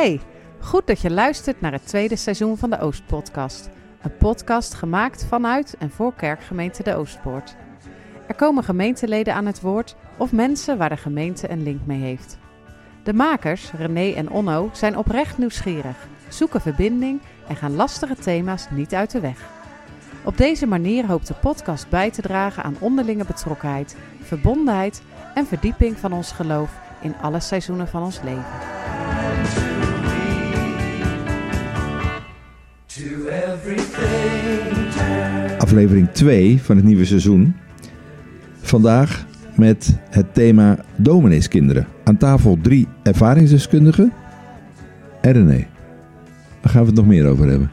Hey, goed dat je luistert naar het tweede seizoen van de Oostpodcast. Een podcast gemaakt vanuit en voor kerkgemeente De Oostpoort. Er komen gemeenteleden aan het woord of mensen waar de gemeente een link mee heeft. De makers, René en Onno, zijn oprecht nieuwsgierig, zoeken verbinding en gaan lastige thema's niet uit de weg. Op deze manier hoopt de podcast bij te dragen aan onderlinge betrokkenheid, verbondenheid en verdieping van ons geloof in alle seizoenen van ons leven. Aflevering 2 van het nieuwe seizoen. Vandaag met het thema domineeskinderen. Aan tafel drie ervaringsdeskundigen en René. Waar gaan we het nog meer over hebben?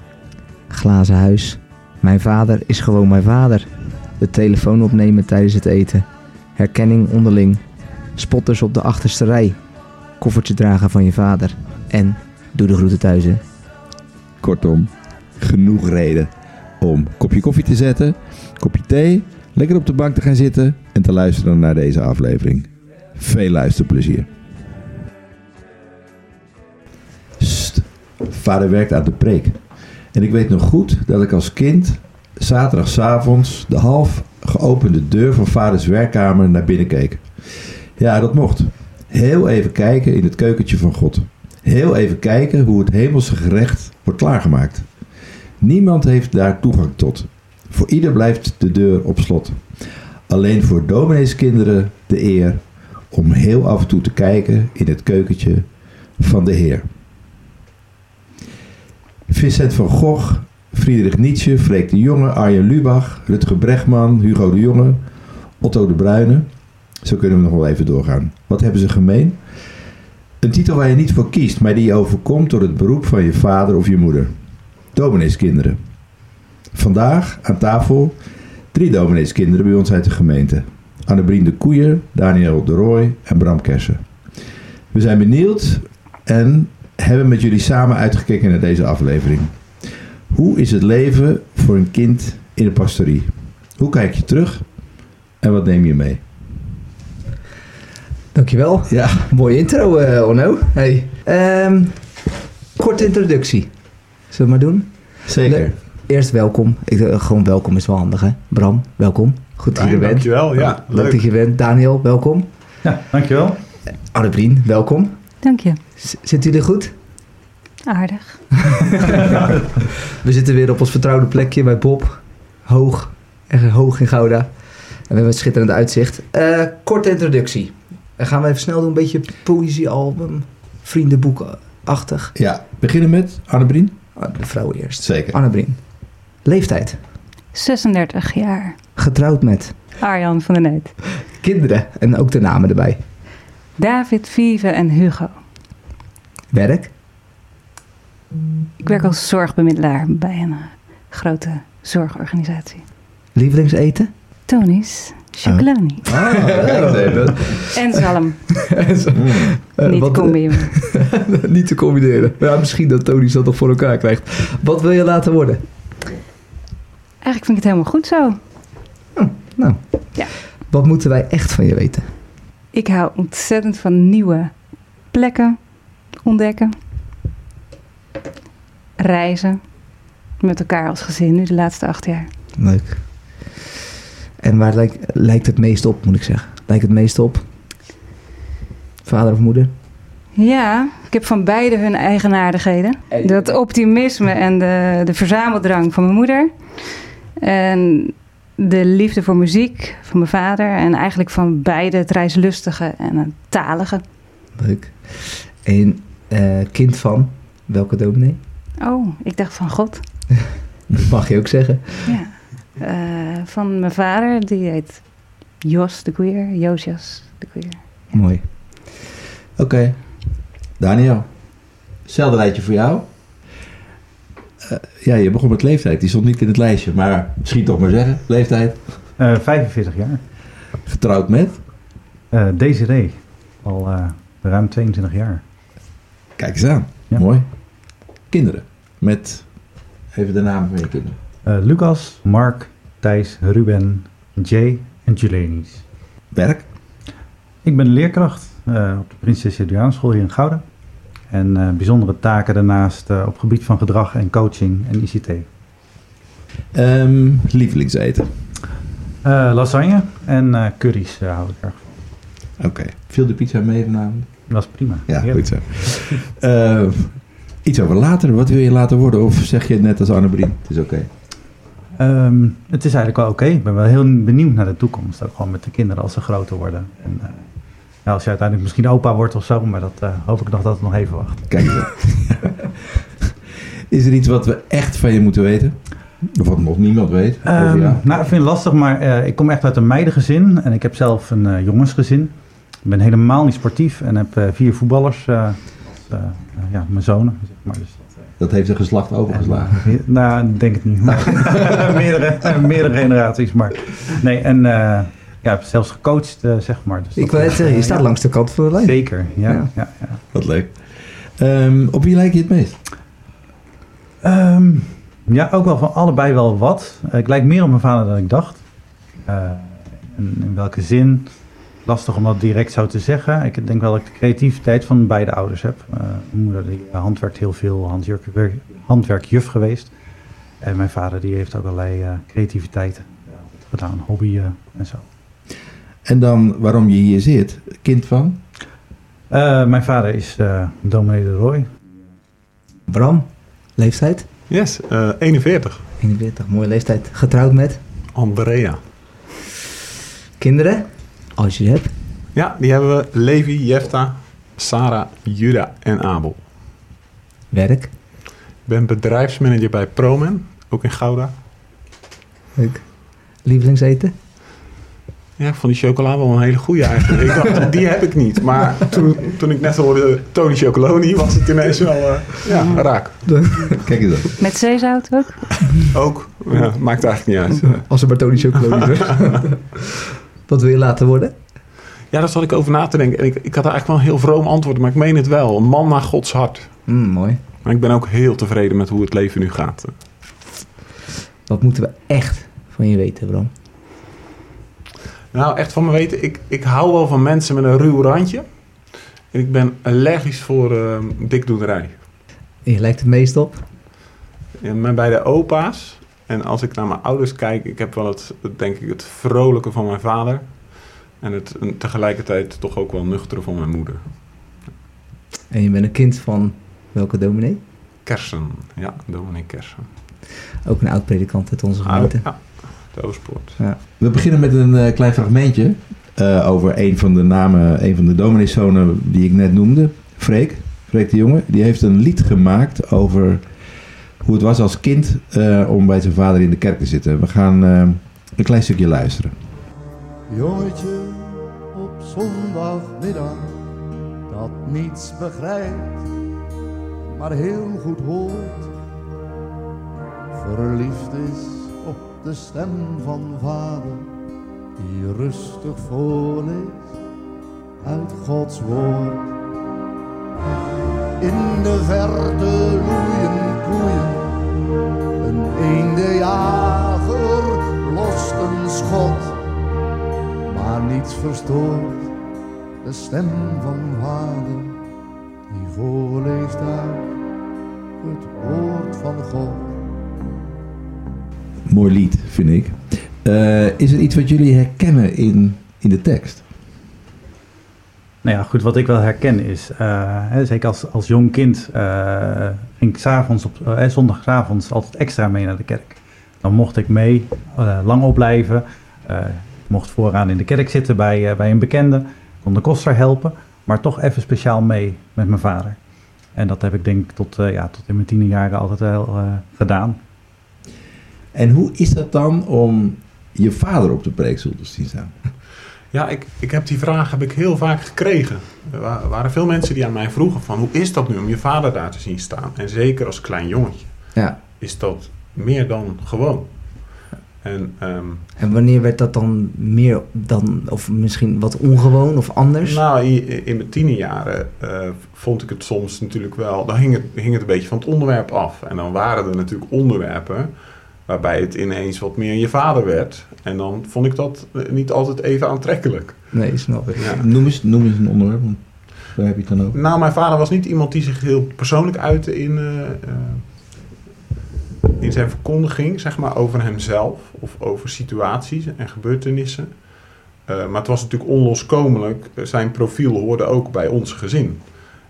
Glazen huis. Mijn vader is gewoon mijn vader. De telefoon opnemen tijdens het eten. Herkenning onderling. Spotters op de achterste rij. Koffertje dragen van je vader. En doe de groeten thuis hè. Kortom, genoeg reden om een kopje koffie te zetten, kopje thee, lekker op de bank te gaan zitten en te luisteren naar deze aflevering. Veel luisterplezier. Sst, vader werkt aan de preek. En ik weet nog goed dat ik als kind zaterdagavonds de half geopende deur van vaders werkkamer naar binnen keek. Ja, dat mocht. Heel even kijken in het keukentje van God. Heel even kijken hoe het hemelse gerecht wordt klaargemaakt. Niemand heeft daar toegang tot. Voor ieder blijft de deur op slot. Alleen voor domineeskinderen de eer om heel af en toe te kijken in het keukentje van de Heer. Vincent van Gogh, Friedrich Nietzsche, Freek de Jonge, Arjen Lubach, Rutger Bregman, Hugo de Jonge, Otto de Bruyne. Zo kunnen we nog wel even doorgaan. Wat hebben ze gemeen? Een titel waar je niet voor kiest, maar die je overkomt door het beroep van je vader of je moeder. Domineeskinderen. Vandaag aan tafel drie domineeskinderen bij ons uit de gemeente. Annebrien de Koeier, Daniel de Rooij en Bram Kersen. We zijn benieuwd en hebben met jullie samen uitgekeken naar deze aflevering. Hoe is het leven voor een kind in de pastorie? Hoe kijk je terug en wat neem je mee? Dankjewel. Ja, Mooie intro eh Onno. Hey. Ehm, korte introductie. Zullen we maar doen? zeker. Le- Eerst welkom. Ik, eh, gewoon welkom is wel handig hè. Bram, welkom. Goed dat je er bent. Dankjewel, ja. Leuk Leuk. dat je bent. Daniel, welkom. Ja, dankjewel. Arnebrien, welkom. Dank je. Z- Zitten jullie goed? Aardig. We zitten weer op ons vertrouwde plekje bij Bob. Hoog. Echt hoog in Gouda. En we hebben een schitterend uitzicht. Eh, korte introductie. Dan gaan we even snel doen. Een beetje poëziealbum. Vriendenboekachtig. Ja, beginnen met Annebrien? Ah, de vrouw eerst. Zeker. Annebrien. Leeftijd. 36 jaar. Getrouwd met. Arjan van der Neut. Kinderen. En ook de namen erbij. David, Vive en Hugo. Werk. Ik werk als zorgbemiddelaar bij een eh, grote zorgorganisatie. Lievelingseten. Tony's, chocolani Ah, en zalm. Eh, Niet wat- combineren. niet te combineren. Ja, misschien dat Tony dat nog voor elkaar krijgt. Wat wil je laten worden? Eigenlijk vind ik het helemaal goed zo. Nou. Ja. Wat moeten wij echt van je weten? Ik hou ontzettend van nieuwe plekken ontdekken. Reizen. Met elkaar als gezin, nu de laatste acht jaar. Leuk. En waar lijkt, lijkt het meest op, moet ik zeggen? Lijkt het meest op? Vader of moeder? Ja, ik heb van beide hun eigenaardigheden. Dat optimisme en de, de verzameldrang van mijn moeder. En de liefde voor muziek van mijn vader. En eigenlijk van beide het reislustige en het talige. Leuk. En eh, kind van welke dominee? Oh, ik dacht van God. Dat mag je ook zeggen. Ja. Eh, van mijn vader, die heet Jos de Queer. Josias de Queer. Mooi. Oké. Daniel, hetzelfde rijtje voor jou. Eh, ja, je begon met leeftijd. Die stond niet in het lijstje, maar misschien toch maar zeggen. Leeftijd. Eh 45 jaar. Getrouwd met. Eh Desiree. Al eh, ruim 22 jaar. Kijk eens aan. Ja. Mooi. Kinderen. Met even de namen van je kinderen. Eh, Lucas, Mark, Thijs, Ruben, Jay en Julenis. Werk. Ik ben leerkracht eh, op de Prinses Julianenschool hier in Gouda. En eh, bijzondere taken daarnaast eh, op gebied van gedrag en coaching en ICT. Ehm, lievelingseten. Eh, lasagne en eh, curry's hou ik erg van. Oké. Viel de pizza mee vanavond? Dat is prima. Ja, Heerlijk. goed zo. Eh, iets over later. Wat wil je later worden? Of zeg je net als Anne-Brien? Het is oké. Ehm, het is eigenlijk wel oké. Ik ben wel heel benieuwd naar de toekomst. Ook gewoon met de kinderen als ze groter worden. En, eh, ja, als je uiteindelijk misschien opa wordt of zo. Maar dat eh, hoop ik nog dat het nog even wacht. Kijk eens. is er iets wat we echt van je moeten weten? Of wat nog niemand weet? Ehm, nou, ik vind het lastig, maar eh, ik kom echt uit een meidengezin. En ik heb zelf een jongensgezin. Ik ben helemaal niet sportief en heb vier voetballers. ja, mijn zonen, zeg maar. Dus, Dat heeft een geslacht overgeslagen. En, eh, nou, ik denk het niet. Maar meerdere, meerdere generaties. Maar nee, en eh, ja, ik heb zelfs gecoacht, eh, zeg maar. Dus Ik wil net zeggen, je staat ja, langs de kant van de lijn. Zeker, ja. Ja. ja. ja, Wat leuk. Ehm, op wie lijk je het meest? Ehm, ja, ook wel van allebei wel wat. Eh, ik lijk meer op mijn vader dan ik dacht. Eh, en in welke zin? Lastig om dat direct zo te zeggen. Ik denk wel dat ik de creativiteit van beide ouders heb. Eh, mijn moeder die eh, handwerkt heel veel, handwerk, handwerkjuf geweest. En mijn vader die heeft ook allerlei eh, creativiteiten gedaan, hobbyen en zo. En dan waarom je hier zit? Kind van? Eh, mijn vader is eh dominee de Roy. Bram, leeftijd? Yes, eh 41. 41, mooie leeftijd. Getrouwd met Andrea. kinderen? Als je die hebt. Ja, die hebben we Levi, Jefta, Sarah, Juda en Abel. Werk. Ik ben bedrijfsmanager bij Promen, ook in Gouda. Leuk. Lievelingseten? Ja, ik vond die chocola wel een hele goede eigenlijk. Ik dacht, die heb ik niet. Maar toen, toen ik net hoorde Tony Chocoloni, was het ineens wel eh, ja, raak. Kijk eens aan. Met zeezout ook? Ook, ja, maakt eigenlijk niet uit. Als een Bartoni chocolade. Wat wil je later worden? Ja, daar zat ik over na te denken. En ik, ik had eigenlijk wel een heel vroom antwoord, maar ik meen het wel. Een man naar Gods hart. Mm, mooi. Maar ik ben ook heel tevreden met hoe het leven nu gaat. Wat moeten we echt van je weten, Bram? Nou, echt van me weten, ik, ik hou wel van mensen met een ruw randje. En ik ben allergisch voor eh, dikdoenerij. Je lijkt het meest op. En mijn beide opa's, en als ik naar mijn ouders kijk, ik heb wel het, denk ik, het vrolijke van mijn vader. En het en tegelijkertijd toch ook wel nuchtere van mijn moeder. En je bent een kind van welke dominee? Kersen, ja, dominee Kersen. Ook een oud-predikant uit onze gemeente. Ja, de Oostpoort. We beginnen met een eh, klein fragmentje eh, over een van de namen, een van de domineeszonen die ik net noemde. Freek, Freek de Jonge. Die heeft een lied gemaakt over hoe het was als kind eh, om bij zijn vader in de kerk te zitten. We gaan eh, een klein stukje luisteren. Jongetje op zondagmiddag dat niets begrijpt, maar heel goed hoort. Verliefd is op de stem van vader die rustig voorleest uit Gods woord. In de verte loeien koeien, een eendejager lost een schot maar niets verstoort de stem van vader die voorleest uit het woord van God. Mooi lied, vind ik. Eh, is er iets wat jullie herkennen in, in de tekst? Nou ja, goed, wat ik wel herken is, eh, hè, zeker als, als jong kind eh, ging ik 's avonds op, eh, zondagavonds altijd extra mee naar de kerk. Dan mocht ik mee, lang opblijven. Ik mocht vooraan in de kerk zitten bij, bij een bekende, kon de koster helpen, maar toch even speciaal mee met mijn vader. En dat heb ik denk ik tot, ja, tot in mijn tienerjaren altijd wel gedaan. En hoe is dat dan om je vader op de preekstoel te zien staan? Ja, ik, ik heb die vraag heb ik heel vaak gekregen. Er wa- waren veel mensen die aan mij vroegen van hoe is dat nu om je vader daar te zien staan? En zeker als klein jongetje Ja. is dat meer dan gewoon. En ehm, En wanneer werd dat dan meer dan, of misschien wat ongewoon of anders? nou, in, in mijn tienerjaren eh, vond ik het soms natuurlijk wel, dan hing het, hing het een beetje van het onderwerp af. En dan waren er natuurlijk onderwerpen waarbij het ineens wat meer je vader werd. En dan vond ik dat eh, niet altijd even aantrekkelijk. Nee, snap ik. Ja. Noem eens, noem eens een onderwerp. Waar heb je het dan over? Nou, mijn vader was niet iemand die zich heel persoonlijk uitte in, eh, eh, in zijn verkondiging, zeg maar, over hemzelf of over situaties en gebeurtenissen. Eh, maar het was natuurlijk onloskomelijk. Zijn profiel hoorde ook bij ons gezin.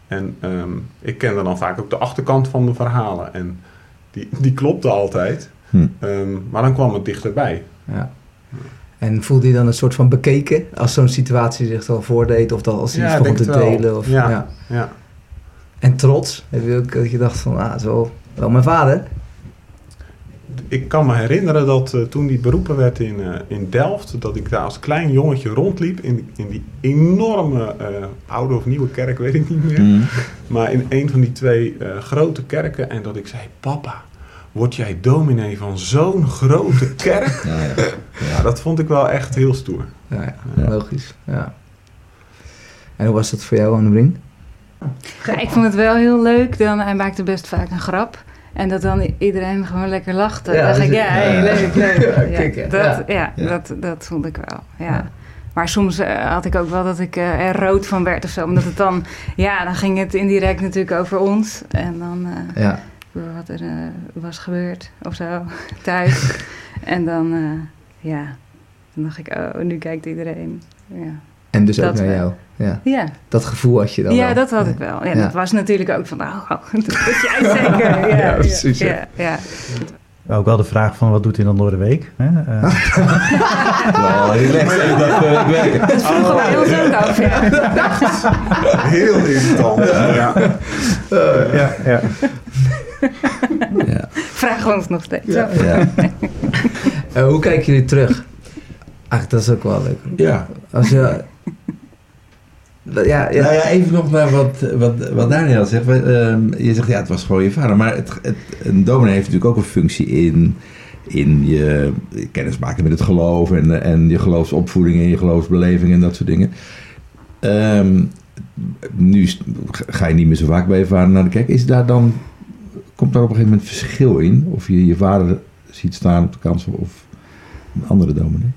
En ehm, ik kende dan vaak ook de achterkant van de verhalen. En die, die klopte altijd. Hm. Ehm, maar dan kwam het dichterbij. Ja. En voelde je dan een soort van bekeken als zo'n situatie zich dan voordeed of dan als hij Ja, begon te wel. delen? Of, Ja. ja. Ja. En trots? Heb je ook dat je dacht van, ah, zo, wel mijn vader? Ik kan me herinneren dat eh, toen die beroepen werd in, eh, in Delft, dat ik daar als klein jongetje rondliep in, die- in die enorme eh, oude of nieuwe kerk, weet ik niet meer. Hm. Maar in een van die twee grote kerken en dat ik zei, papa, word jij dominee van zo'n grote kerk? Ja, ja. ja, dat vond ik wel echt heel stoer. Ja, ja, Ja. logisch. Ja. En hoe was dat voor jou, Anne-Brien? Ja, ik vond het wel heel leuk. Dan, hij maakte best vaak een grap. En dat dan iedereen gewoon lekker lachte. Ja, dan dacht ik, dus- ja, hey, leuk, leuk. Ja, Ja, kijk, ja. dat, Ja. ja. Ja. Dat, dat vond ik wel, ja. Ja. Maar soms eh, had ik ook wel dat ik eh, er rood van werd of zo. Omdat het dan, ja, dan ging het indirect natuurlijk over ons. En dan eh, Ja. Over wat er eh, was gebeurd of zo thuis. en dan, eh, ja, dan dacht ik, oh, nu kijkt iedereen. Ja, En dus ook Dat naar wel. jou. Ja. ja. Dat gevoel had je dan Ja, wel. dat had ik wel. Ja, Ja. Dat was natuurlijk ook van, oh, oh, dat is jij zeker. Ja, Ja, precies, ja. Ja, ja. Ook wel de vraag van wat doet hij dan door de week? Hè? Eh, even dat uh, werken. Dat vroeg Oh. we ons ook af, ja. Heel irritant. Ja. ja, ja. Ja. Vragen we ons nog steeds Ja. Ja. Eh, hoe kijken jullie terug? Eigenlijk, dat is ook wel leuk. ja. Als je... Ja, ja. Nou ja, even nog naar wat, wat, wat Daniel zegt. Ehm, je zegt ja, het was gewoon je vader. Maar het, het, een dominee heeft natuurlijk ook een functie in, in je kennis maken met het geloof. En, en je geloofsopvoeding en je geloofsbeleving en dat soort dingen. Ehm, nu ga je niet meer zo vaak bij je vader naar de kerk. Is daar dan, komt daar op een gegeven moment verschil in? Of je je vader ziet staan op de kansel of een andere dominee?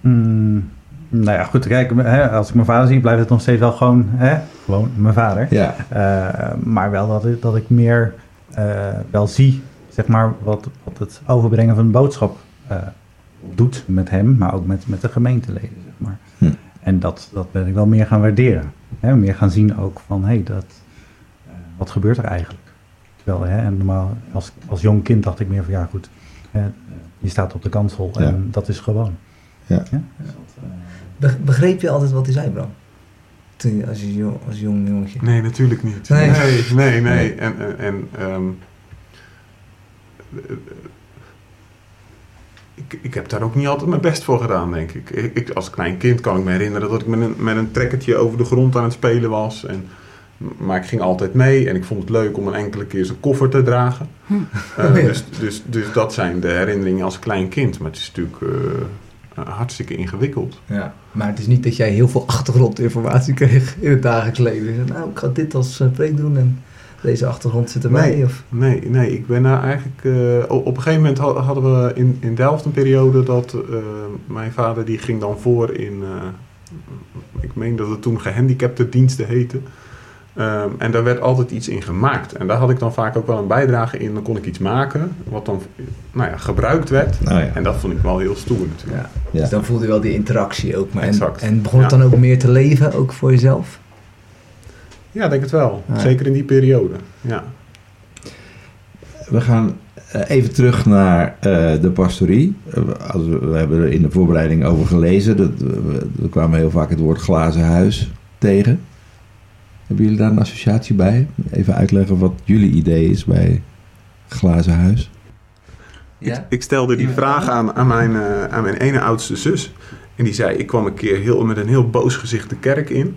Mm, nou ja, goed. Kijk, hè, als ik mijn vader zie, blijft het nog steeds wel gewoon, hè, gewoon mijn vader. Ja, Eh, maar wel dat ik, dat ik meer eh, wel zie, zeg maar, wat, wat het overbrengen van een boodschap eh, doet met hem, maar ook met, met de gemeenteleden, zeg maar. Hm. En dat, dat ben ik wel meer gaan waarderen. Hè? Meer gaan zien ook van, hé, hey, dat, wat gebeurt er eigenlijk? Terwijl, hè, en normaal, als, als jong kind dacht ik meer van, ja goed, hè, je staat op de kansel en Ja. dat is gewoon. Ja. Dat, Be- Begreep je altijd wat hij zei, Bram? Toen, als, je jong, als jong jongetje. Nee, natuurlijk niet. Nee. Nee, nee, nee. En, en, en ehm, eh, ik, ik heb daar ook niet altijd mijn best voor gedaan, denk ik. ik. ik- Als klein kind kan ik me herinneren dat ik met een, met een trekkertje over de grond aan het spelen was. En, maar ik ging altijd mee en ik vond het leuk om een enkele keer zijn koffer te dragen. Eh, Oh ja. dus, dus, dus dat zijn de herinneringen als klein kind. Maar het is natuurlijk eh, hartstikke ingewikkeld. Ja. Maar het is niet dat jij heel veel achtergrondinformatie kreeg in het dagelijks leven. Je nou, ik ga dit als eh, preek doen en deze achtergrond zit erbij. Nee. Of... Nee, nee, ik ben daar eigenlijk... eh, op een gegeven moment ha- hadden we in, in Delft een periode dat eh, mijn vader die ging dan voor in... eh, ik meen dat het toen gehandicapte diensten heette. Ehm, en daar werd altijd iets in gemaakt. En daar had ik dan vaak ook wel een bijdrage in. Dan kon ik iets maken wat dan nou ja, gebruikt werd. ja. En dat vond ik wel heel stoer natuurlijk. Ja. Ja. Dus dan voelde je wel die interactie ook. Maar en, Exact. en begon het Ja. dan ook meer te leven, ook voor jezelf? Ja, denk het wel. Zeker in die periode. Ja. We gaan eh, even terug naar eh, de pastorie. Eh, als we, we hebben er in de voorbereiding over gelezen. Dat, we, we kwamen heel vaak het woord glazen huis tegen. Hebben jullie daar een associatie bij? Even uitleggen wat jullie idee is bij glazen huis. Ik, ik stelde die vraag aan, aan, mijn, eh, aan mijn ene oudste zus. En die zei, ik kwam een keer heel, met een heel boos gezicht de kerk in.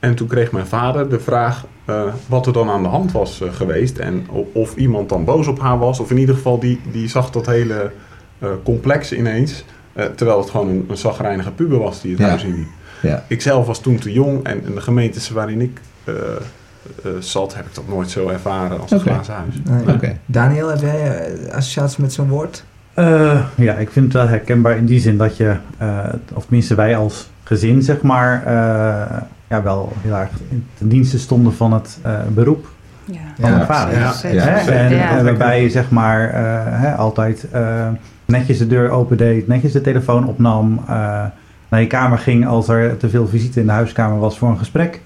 En toen kreeg mijn vader de vraag eh, wat er dan aan de hand was eh, geweest. En of iemand dan boos op haar was. Of in ieder geval, die, die zag dat hele eh, complex ineens. eh, terwijl het gewoon een, een zagrijnige puber was die het Ja. huis inliep. Ja. Ik zelf was toen te jong. En in de gemeentes waarin ik zat, heb ik dat nooit zo ervaren als het glazen huis. Nee. Daniel, heb jij eh, associaties met zo'n woord? Eh, ja, ik vind het wel herkenbaar in die zin dat je, eh, of tenminste wij als gezin, zeg maar, eh, ja, wel heel erg in ten dienste stonden van het eh, beroep Ja. van Ja, mijn vader. ja? En Ja. eh, waarbij je zeg maar eh, hè, altijd eh, netjes de deur opendeed, netjes de telefoon opnam, eh, naar je kamer ging als er te veel visite in de huiskamer was voor een gesprek.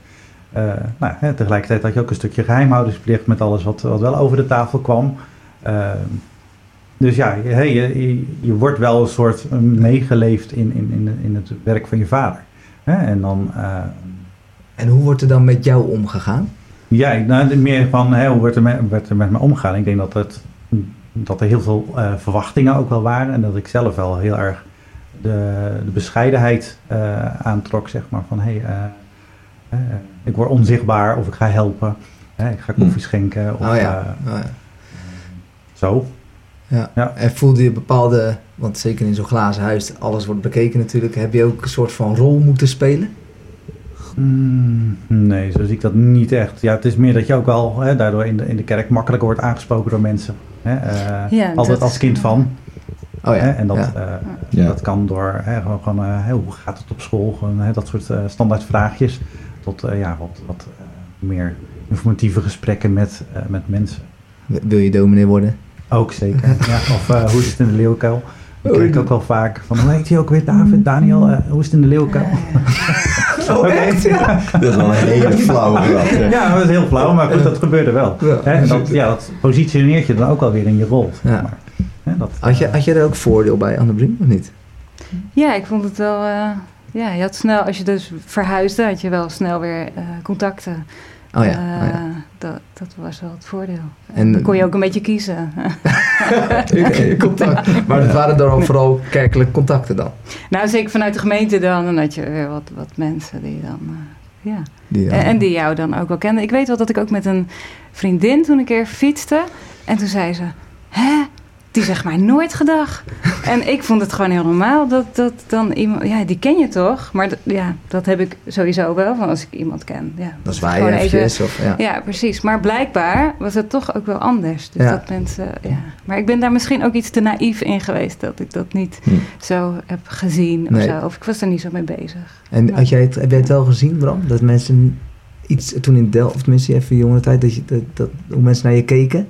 Eh, nou, hè, tegelijkertijd had je ook een stukje geheimhoudingsplicht met alles wat, wat wel over de tafel kwam. Eh, dus ja, je, hey, je, je, wordt wel een soort eh, meegeleefd in, in, in, in het werk van je vader. Hè? En dan, En hoe wordt er dan met jou omgegaan? ja, nou, meer van hè, hoe werd er, met, werd er met me omgegaan. Ik denk dat, het, dat er heel veel verwachtingen ook wel waren. En dat ik zelf wel heel erg de, de bescheidenheid aantrok. Zeg maar van hé, hey, ik word onzichtbaar of ik ga helpen. Hè, ik ga koffie schenken. Of, oh ja. eh, Oh ja. zo. Ja. Ja. En voelde je bepaalde, want zeker in zo'n glazen huis, alles wordt bekeken natuurlijk, heb je ook een soort van rol moeten spelen? Mm, nee, zo zie ik dat niet echt. Ja, het is meer dat je ook wel hè, daardoor in de, in de kerk makkelijker wordt aangesproken door mensen. Hè, eh, Ja, altijd als kind van. Oh ja. Hè, en dat, ja. eh, Ja. dat kan door hè, gewoon, eh, hoe gaat het op school? Gewoon, hè, dat soort eh, standaard vraagjes. Tot eh, ja, wat, wat eh, meer informatieve gesprekken met, eh, met mensen. Wil je dominee worden? Ook zeker. ja, of eh, hoe is het in de leeuwkuil? Dat krijg ik ook wel vaak. Van, hoe heet hij ook weer, David? Daniel, eh, hoe is het in de leeuwkuil? Oh, Oké. echt? Ja. Dat is wel een hele flauwe grap. Ja, dat is heel flauw, maar goed, dat gebeurde wel. Ja. Dat, ja, dat positioneert je dan ook alweer in je rol. zeg Ja. maar. Hè, dat, Had, je, had je er ook voordeel bij, Anne Briem, of niet? Ja, ik vond het wel. eh, ja, je had snel, als je dus verhuisde, had je wel snel weer eh, contacten. Oh ja. Eh, oh ja. dat, dat was wel het voordeel. En- dan kon je ook een beetje kiezen. Contact. Maar het waren dan vooral kerkelijke contacten dan? nou, zeker vanuit de gemeente dan. Dan had je weer wat, wat mensen die dan. eh, ja. Die, En, en die jou dan ook wel kenden. Ik weet wel dat ik ook met een vriendin toen een keer fietste. En toen zei ze: Hè? Die zegt mij nooit gedag. en ik vond het gewoon heel normaal dat, dat dan iemand. Ja, die ken je toch? Maar ja, dat heb ik sowieso wel. Van als ik iemand ken. Ja, Dat is waar je even-. Of, ja. Ja, precies. Maar blijkbaar was het toch ook wel anders. Dus Ja. dat mensen, ja. Maar ik ben daar misschien ook iets te naïef in geweest dat ik dat niet Hm. zo heb gezien of zo. Of ik was er niet zo mee bezig. En had jij het, heb jij het wel gezien, Bram? Dat mensen iets toen in Delft, of tenminste even jongere tijd, dat je, dat, dat, hoe mensen naar je keken?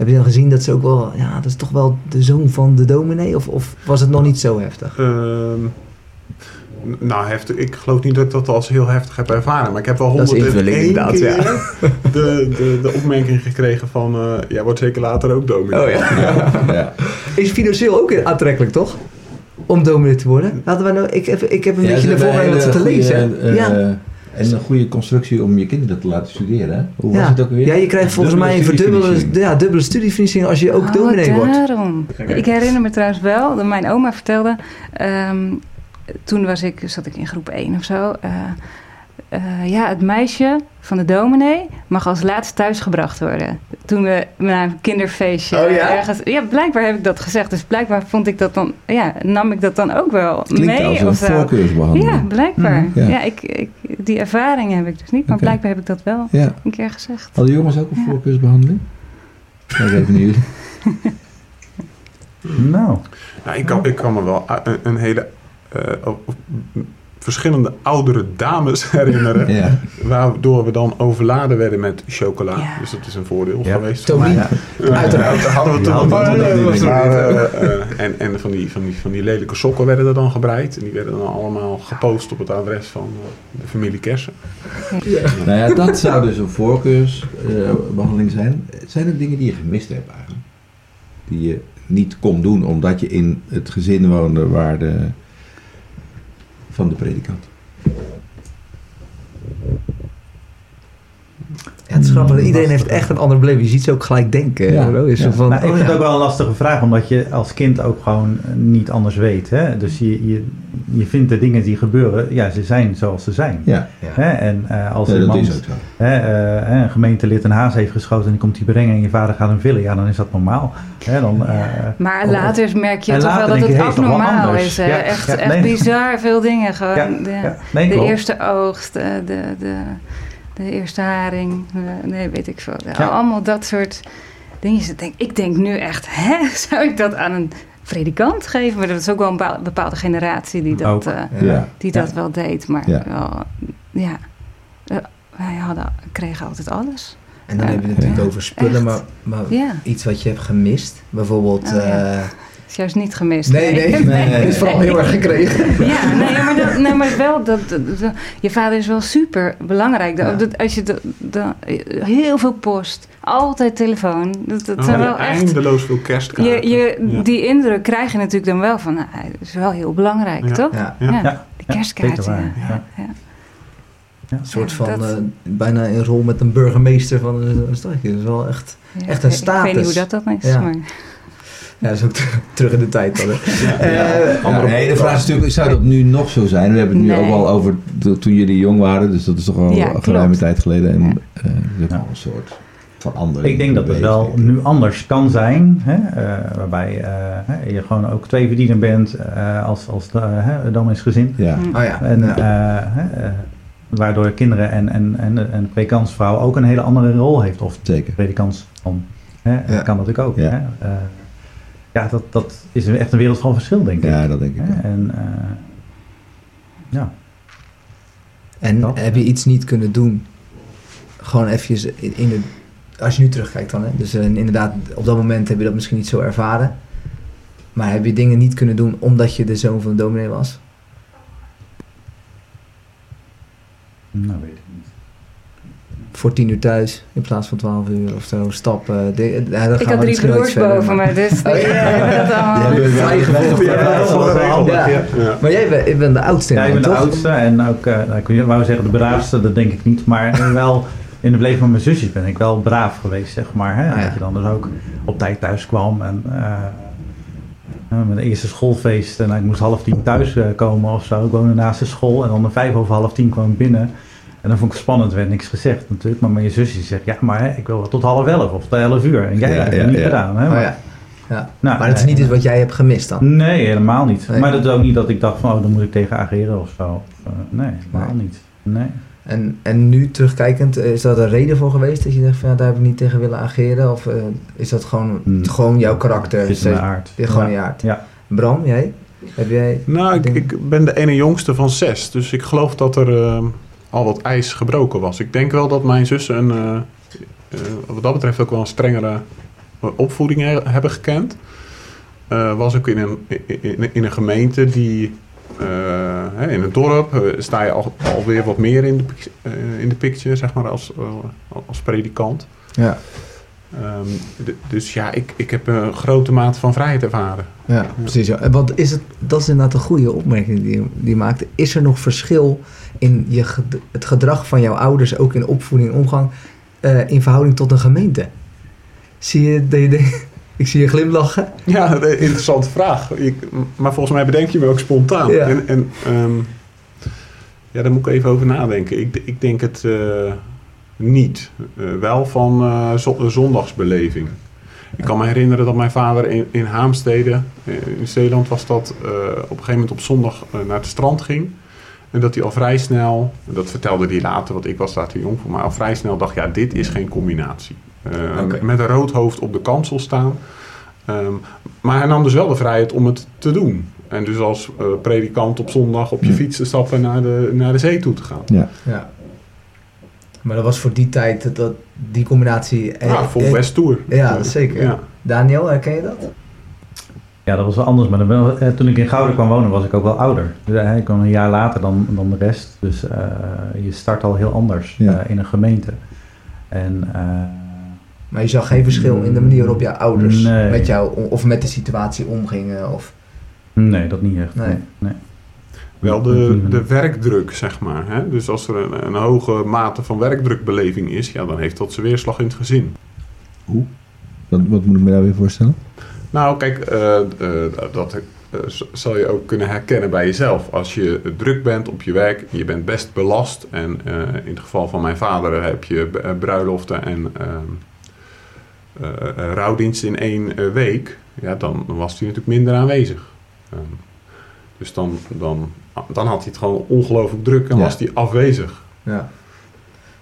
Heb je dan gezien dat ze ook wel, ja, dat is toch wel de zoon van de dominee? Of, of was het nog niet zo heftig? Ehm, nou, heftig. Ik geloof niet dat ik dat als heel heftig heb ervaren. Maar ik heb wel Dat is 101 invulling inderdaad, keer ja. de, de, de opmerking gekregen van... eh jij wordt zeker later ook dominee. Oh ja. Ja. Is financieel ook aantrekkelijk, toch? Om dominee te worden? Hadden wij nou, ik, heb, ik heb een Ja, beetje de voorbeeld een te lezen. goede, eh, ja. En een goede constructie om je kinderen te laten studeren. Hè? Hoe was het ook weer? ja, je krijgt volgens mij een verdubbelde studiefinanciering. ja, dubbele studiefinanciering als je ook Oh, dominee wordt. daarom. Ik herinner me trouwens wel, dat mijn oma vertelde... ehm, toen was ik, zat ik in groep 1 of zo... eh, eh, ja, het meisje van de dominee mag als laatst thuisgebracht worden. Toen we naar een kinderfeestje Oh ja? ergens... Ja, blijkbaar heb ik dat gezegd. Dus blijkbaar vond ik dat dan... Ja, nam ik dat dan ook wel Klinkt mee als of een voorkeursbehandeling. Ja, blijkbaar. Mhm. Ja. Ja, ik, ik, die ervaring heb ik dus niet. Maar blijkbaar heb ik dat wel Ja. een keer gezegd. Hadden jongens ook een Ja. voorkeursbehandeling? Kijk even naar jullie. Nou, Nou, ik, kan, ik kan me wel een, een hele... eh, verschillende oudere dames herinneren. Ja. Waardoor we dan overladen werden met chocola. Ja. Dus dat is een voordeel Ja. geweest. Mij. Ja. Uiteraard. Eh, eh, en en van, die, van, die, van die lelijke sokken werden er dan gebreid. En die werden dan allemaal gepost op het adres van eh, de familie Kersen. Nou ja, dat zou dus een voorkeursbehandeling zijn. Zijn er dingen die je gemist hebt eigenlijk? Die je niet kon doen omdat je in het gezin woonde waar de, van de predikant? Ja, het is grappig. Iedereen heeft echt een ander beleving. Je ziet ze ook gelijk denken. Ja. bro. Is zo Ja. van, nou, ik oh vind ja. het ook wel een lastige vraag, omdat je als kind ook gewoon niet anders weet. Hè? Dus je, je, je vindt de dingen die gebeuren, ja, ze zijn zoals ze zijn. Ja, Hè? En eh, als ja dat iemand is ook zo. hè, eh, hè, een gemeentelid een haas heeft geschoten en die komt die brengen en je vader gaat hem villen, ja, dan is dat normaal. Hè? Dan, eh, Maar later merk je toch wel dat het abnormaal is. hè. Ja, echt ja, echt nee. bizar veel dingen. Gewoon. Ja, de ja, nee, de eerste oogst, de, de, de, de eerste haring. nee, weet ik veel. Allemaal dat soort dingen. Ik denk, ik denk nu echt, hè, zou ik dat aan een predikant geven? Maar dat is ook wel een bepaal- bepaalde generatie die dat, Ook. eh, Ja. die Ja. dat wel deed. Maar Ja. wel, ja. eh, wij hadden, kregen altijd alles. En dan Ja. heb je het natuurlijk Ja. over spullen, Echt. maar, maar Ja, iets wat je hebt gemist. Bijvoorbeeld... Oh, ja. eh, is juist niet gemist. nee, nee, nee, Het is vooral heel erg gekregen. Ja, nee, maar, dat, nee, maar wel, dat, dat- dat- je vader is wel super belangrijk. Dat, Ja. dat- als je dat, dat- heel veel post, altijd telefoon. Dat, dat Oh, zijn wel echt. eindeloos veel kerstkaarten. Je, je, Ja. Die indruk krijg je natuurlijk dan wel van, nou, is wel heel belangrijk, Ja. toch? Ja, Ja. Die ja, kerstkaarten. Ja, een soort van dat- eh, bijna een rol met een burgemeester van een een stadje. Dat is wel echt... Ja, Echt een ik- Ik weet niet status. hoe dat dan is, Ja. maar... Ja, dat is ook ter- terug in de tijd dan. Ja. Eh, Ja, nee, de vraag is natuurlijk, zou dat nu nog zo zijn? We hebben het nu Nee. ook al over to- toen jullie jong waren, dus dat is toch al Ja, een geruime tijd geleden. En Ja. eh, is ook Ja. al een soort verandering. Ik denk dat het wel nu anders kan zijn, hè, eh, waarbij eh, hè, je gewoon ook twee verdiener bent eh, als, als de, hè, domineesgezin. Ja, Hm. Oh ja. En waardoor kinderen en, en, en, de- en de predikantsvrouw ook een hele andere rol heeft. Of zeker. predikantsman. Hè, Ja. kan natuurlijk ook. Ja. Hè? Eh, ja, dat, dat is echt een wereld van verschil, denk ik. Ja, dat denk ik. Hè. En eh, ja, En dat. heb je iets niet kunnen doen? Gewoon eventjes in, in de... Als je nu terugkijkt dan, hè. Dus eh, inderdaad, op dat moment heb je dat misschien niet zo ervaren. Maar heb je dingen niet kunnen doen omdat je de zoon van de dominee was? nou weet ik niet. Voor tien uur thuis in plaats van twaalf uur of zo. Stappen. De, ja, daar Ik gaan had drie broers boven maar- me, dus die Oh, ja. hebben dat allemaal. Die hebben. Maar jij bent, ik ben de oudste in Ja, ik ben de oudste en ook, eh, nou, ik wou zeggen de braafste, dat denk ik niet. Maar wel in de beleving van mijn zusjes ben ik wel braaf geweest, zeg maar. Hè? Ja. Dat je dan dus ook op tijd thuis kwam en eh, mijn eerste schoolfeest. En ik moest half tien thuis eh, komen of zo. Ik woonde naast de school en dan om vijf over half tien kwam ik binnen. En dan vond ik het spannend, werd niks gezegd natuurlijk. Maar mijn zusje zegt, ja, maar hè, ik wil wel tot half elf of tot elf uur. En jij Ja, hebt het ja, niet gedaan. Hè? Oh, Maar- ja. Ja. nou, Maar dat is niet iets wat jij hebt gemist dan? Nee, helemaal niet. Nee. Maar dat is ook niet dat ik dacht van, oh, dan moet ik tegen ageren of zo. Nee, helemaal Nee. niet. Nee. En, en nu terugkijkend, eh, is dat een reden voor geweest dat je zegt van ja, daar heb ik niet tegen willen ageren? Of eh, is dat gewoon, Hmm. gewoon jouw karakter? Is mijn aard. Dit gewoon Ja. je aard. Ja. Bram, jij? Heb jij... Nou, ik, ik ben de ene jongste van zes. Dus ik geloof dat er eh, al wat ijs gebroken was. Ik denk wel dat mijn zussen een, eh, eh, wat dat betreft ook wel een strengere opvoeding he- hebben gekend. Eh, was ook in een, in, in een gemeente die... eh, in het dorp eh, sta je al, alweer wat meer in de, eh, in de picture, zeg maar, als, als predikant. Ja. Ehm, dus ja, ik, ik heb een grote mate van vrijheid ervaren. Ja, precies. Ja. Want is het, dat is inderdaad een goede opmerking die die je maakt. Is er nog verschil in je, het gedrag van jouw ouders, ook in opvoeding en omgang, in verhouding tot een gemeente? Zie je, dat je denkt- ik zie je glimlachen. Ja, een interessante vraag. Ik, maar volgens mij bedenk je me ook spontaan. Ja. En, en ehm, ja, daar moet ik even over nadenken. Ik, ik denk het eh, niet. Eh, wel van zo- zondagsbeleving. Ik kan me herinneren dat mijn vader in, in Haamstede, in Zeeland was dat, op een gegeven moment op zondag naar het strand ging. En dat hij al vrij snel, en dat vertelde hij later, want ik was daar te jong voor, maar al vrij snel dacht, ja, dit is geen combinatie. Eh, Oké. Met een rood hoofd op de kansel staan. Ehm, maar hij nam dus wel de vrijheid om het te doen. En dus als eh, predikant op zondag op je fiets te stappen naar de, naar de zee toe te gaan. Ja. Ja. Maar dat was voor die tijd, dat- die combinatie... eh, Ja, vol eh, best tour. Ja, zeker. Ja. Daniel, herken je dat? Ja, dat was wel anders. Maar dan wel- eh, toen ik in Gouden kwam wonen, was ik ook wel ouder. Dus, eh, ik kwam een jaar later dan, dan de rest. Dus eh, je start al heel anders Ja. eh, in een gemeente. En eh, Maar je zag geen verschil in de manier waarop jouw ouders Nee. met jou of met de situatie omgingen? Of... nee, dat niet echt. Nee. Wel de, de werkdruk, zeg maar. Hè? Dus als er een, een hoge mate van werkdrukbeleving is, ja, dan heeft dat zijn weerslag in het gezin. Wat, wat moet ik me daar weer voorstellen? Nou, kijk, eh, eh, dat z- zal je ook kunnen herkennen bij jezelf. Als je druk bent op je werk, je bent best belast. En eh, in het geval van mijn vader heb je bruiloften en eh, eh, rouwdiensten in één eh, week. Ja, dan was hij natuurlijk minder aanwezig. Ehm, dus dan, dan, dan had hij het gewoon ongelooflijk druk en Ja. was hij afwezig. Ja.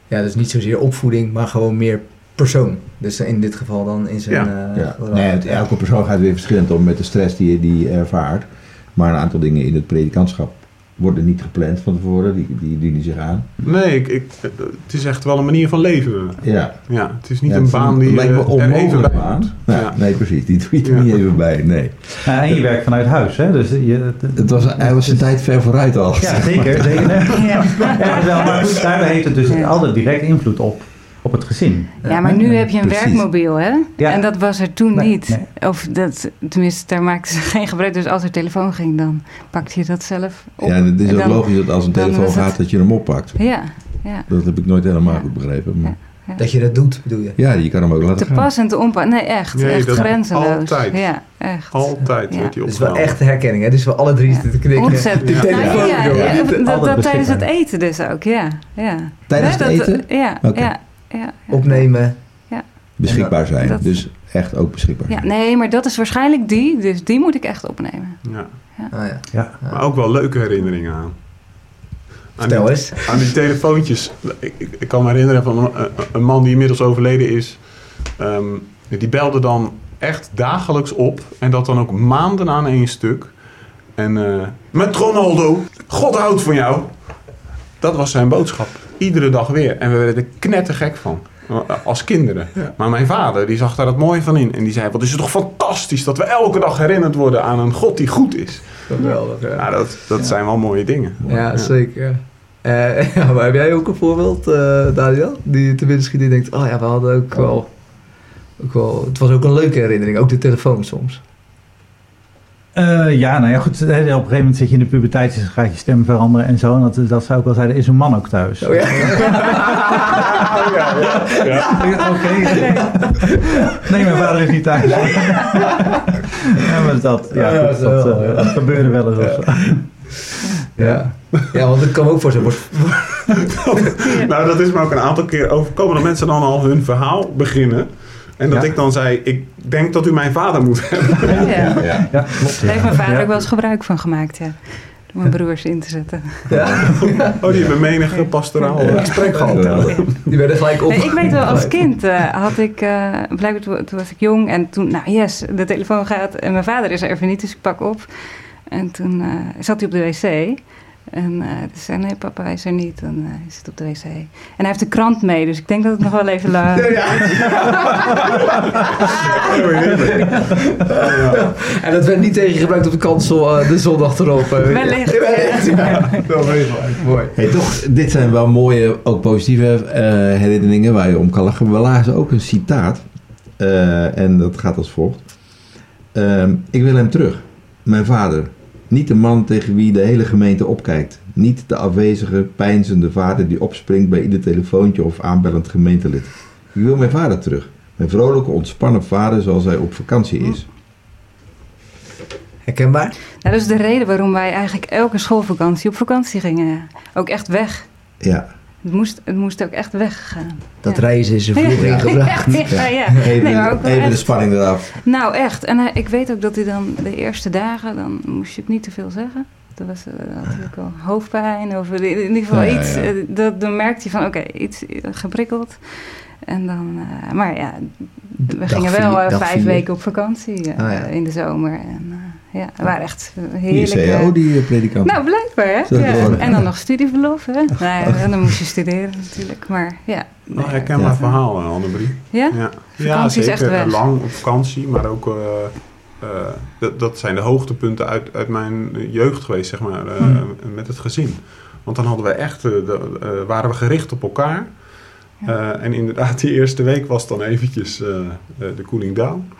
ja, dus niet zozeer opvoeding, maar gewoon meer persoon. Dus in dit geval dan in zijn... Ja. eh, Ja. Nee, het, elke persoon gaat weer verschillend om met de stress die je die je ervaart. Maar een aantal dingen in het predikantschap worden niet gepland van tevoren, die, die dienen zich aan. Nee, ik, ik, het is echt wel een manier van leven. Ja. Ja, het is niet Ja, een het baan die lijkt me er even onmogelijk bij baan. moet. Ja, Ja. Nee, precies. Die doe je er Ja. niet even bij, nee. Ja, en je werkt vanuit huis, hè? Dus je, Het was, hij was zijn tijd ver vooruit al. Ja, zeker. zeker. Ja. Ja, wel, maar goed, daarbij heeft het dus Ja. altijd direct invloed op, op het gezin. Ja, maar nu heb je een Precies. werkmobiel, hè? Ja. En dat was er toen Nee, niet. nee. Of dat, tenminste, daar maakten ze geen gebruik. Dus als er telefoon ging, dan pakte je dat zelf op. Ja, en het is ook dan- logisch dat als een telefoon het- gaat, dat je hem oppakt. Ja, ja. Dat heb ik nooit helemaal Ja. goed begrepen. Maar Dat je dat doet, bedoel je? ja, je kan hem ook laten Te gaan. pas en te onpas. Nee, echt. Nee, echt grenzeloos. altijd. Ja, echt. Altijd Ja. die Het is wel echt herkenning, hè? Dus we alle drie Ja. zitten te knikken. Ontzettend. Ja. telefoon, ja, dat, dat, tijdens het eten dus ook, ja. ja. Tijdens Nee, het dat- eten Ja, Oké. Ja, ja, ja. Opnemen. beschikbaar zijn. Dat- Dus echt ook beschikbaar Ja, zijn. nee, maar dat is waarschijnlijk die. Dus die moet ik echt opnemen. Ja. Ah, ja. Ja. Maar ook wel leuke herinneringen aan. Aan die, eens. aan die telefoontjes. Ik, ik, ik kan me herinneren van een, een man die inmiddels overleden is. Ehm, die belde dan echt dagelijks op. En dat dan ook maanden aan één stuk. En eh, met Ronaldo, God houdt van jou. Dat was zijn boodschap. Iedere dag weer. En we werden er knettergek van. Als kinderen. Maar mijn vader die zag daar het mooie van in. En die zei, wat is het toch fantastisch dat we elke dag herinnerd worden aan een God die goed is. Geweldig. Ja, dat, dat zijn wel mooie dingen. Ja, zeker. Ja, maar heb jij ook een voorbeeld, eh, Daniel? Die je te binnen schiet die denkt, oh ja, we hadden ook wel, ook wel... Het was ook een leuke herinnering, ook de telefoon soms. Eh, ja, nou ja, goed. hè, Op een gegeven moment zit je in de puberteit, dus gaat je stem veranderen en zo. En dat, dat zou ik wel zeggen, is een man ook thuis. Oh ja? Oké. Nee, mijn vader is niet thuis. ja, maar dat, ja, Ja, goed, dat wel, eh, ja. dat gebeurde wel eens. of zo. ja. Ja, want ik kan ook voorstellen, wordt- Nou, dat is me ook een aantal keer overkomen dat mensen dan al hun verhaal beginnen. En dat Ja. ik dan zei, ik denk dat u mijn vader moet hebben. Ja. Ja. Ja, klopt. Daar heeft mijn vader Ja. ook wel eens gebruik van gemaakt, ja. Door mijn broers in te zetten. ja, Oh, die hebben menige pastoraal gesprek gehad. die werden gelijk op. Nee, ik weet wel, als kind eh, had ik, eh blijkbaar toen, toen was ik jong en toen, nou yes, de telefoon gaat en mijn vader is er even niet, dus ik pak op. En toen eh, zat hij op de wc. En eh toen zei nee papa, hij is er niet. En eh, hij zit op de wc. En hij heeft de krant mee, dus ik denk dat het nog wel even lang... En dat werd niet tegen je gebruikt op de kansel eh, de zondag erop. Wellicht. Wellicht, ja. Mooi. Hey, toch, dit zijn wel mooie, ook positieve eh, herinneringen waar je om kan lachen. We lazen ook een citaat. eh, en dat gaat als volgt. Ehm, ik wil hem terug. Mijn vader. Niet de man tegen wie de hele gemeente opkijkt. Niet de afwezige, pijnzende vader die opspringt bij ieder telefoontje of aanbellend gemeentelid. Ik wil mijn vader terug. Mijn vrolijke, ontspannen vader zoals hij op vakantie is. Herkenbaar? Nou, dat is de reden waarom wij eigenlijk elke schoolvakantie op vakantie gingen. Ook echt weg. Ja, Het moest, het moest ook echt weggaan. Dat Ja. reizen is er vroeg ingebracht. Ja, ja, even, Nee, de spanning eraf. Nou, echt. En hij- ik weet ook dat hij dan de eerste dagen, dan moest je ook niet te veel zeggen. Dat was eh, natuurlijk wel hoofdpijn of in ieder geval Ja, iets. ja. eh, dat, dan merkte hij van, oké, iets geprikkeld. En dan, eh, maar ja, we Dag gingen vier- wel vijf vier. weken op vakantie eh, Ah, ja. in de zomer. En eh, ja, we waren echt heerlijk. Die predikant. nou, blijkbaar, hè? Ja. En dan nog studieverlof, hè? Nou, ja, dan moest je studeren natuurlijk. Maar ja. Nou, nee. herkenbaar Ja. verhaal, Annemarie. Ja? Ja, Vakantie is ja echt weg. Lang op vakantie, maar ook... eh, dat, dat zijn de hoogtepunten uit, uit mijn jeugd geweest, zeg maar, eh, Hmm. met het gezin. Want dan hadden we echt, eh, de, waren we gericht op elkaar. En inderdaad, die eerste week was dan eventjes de cooling down.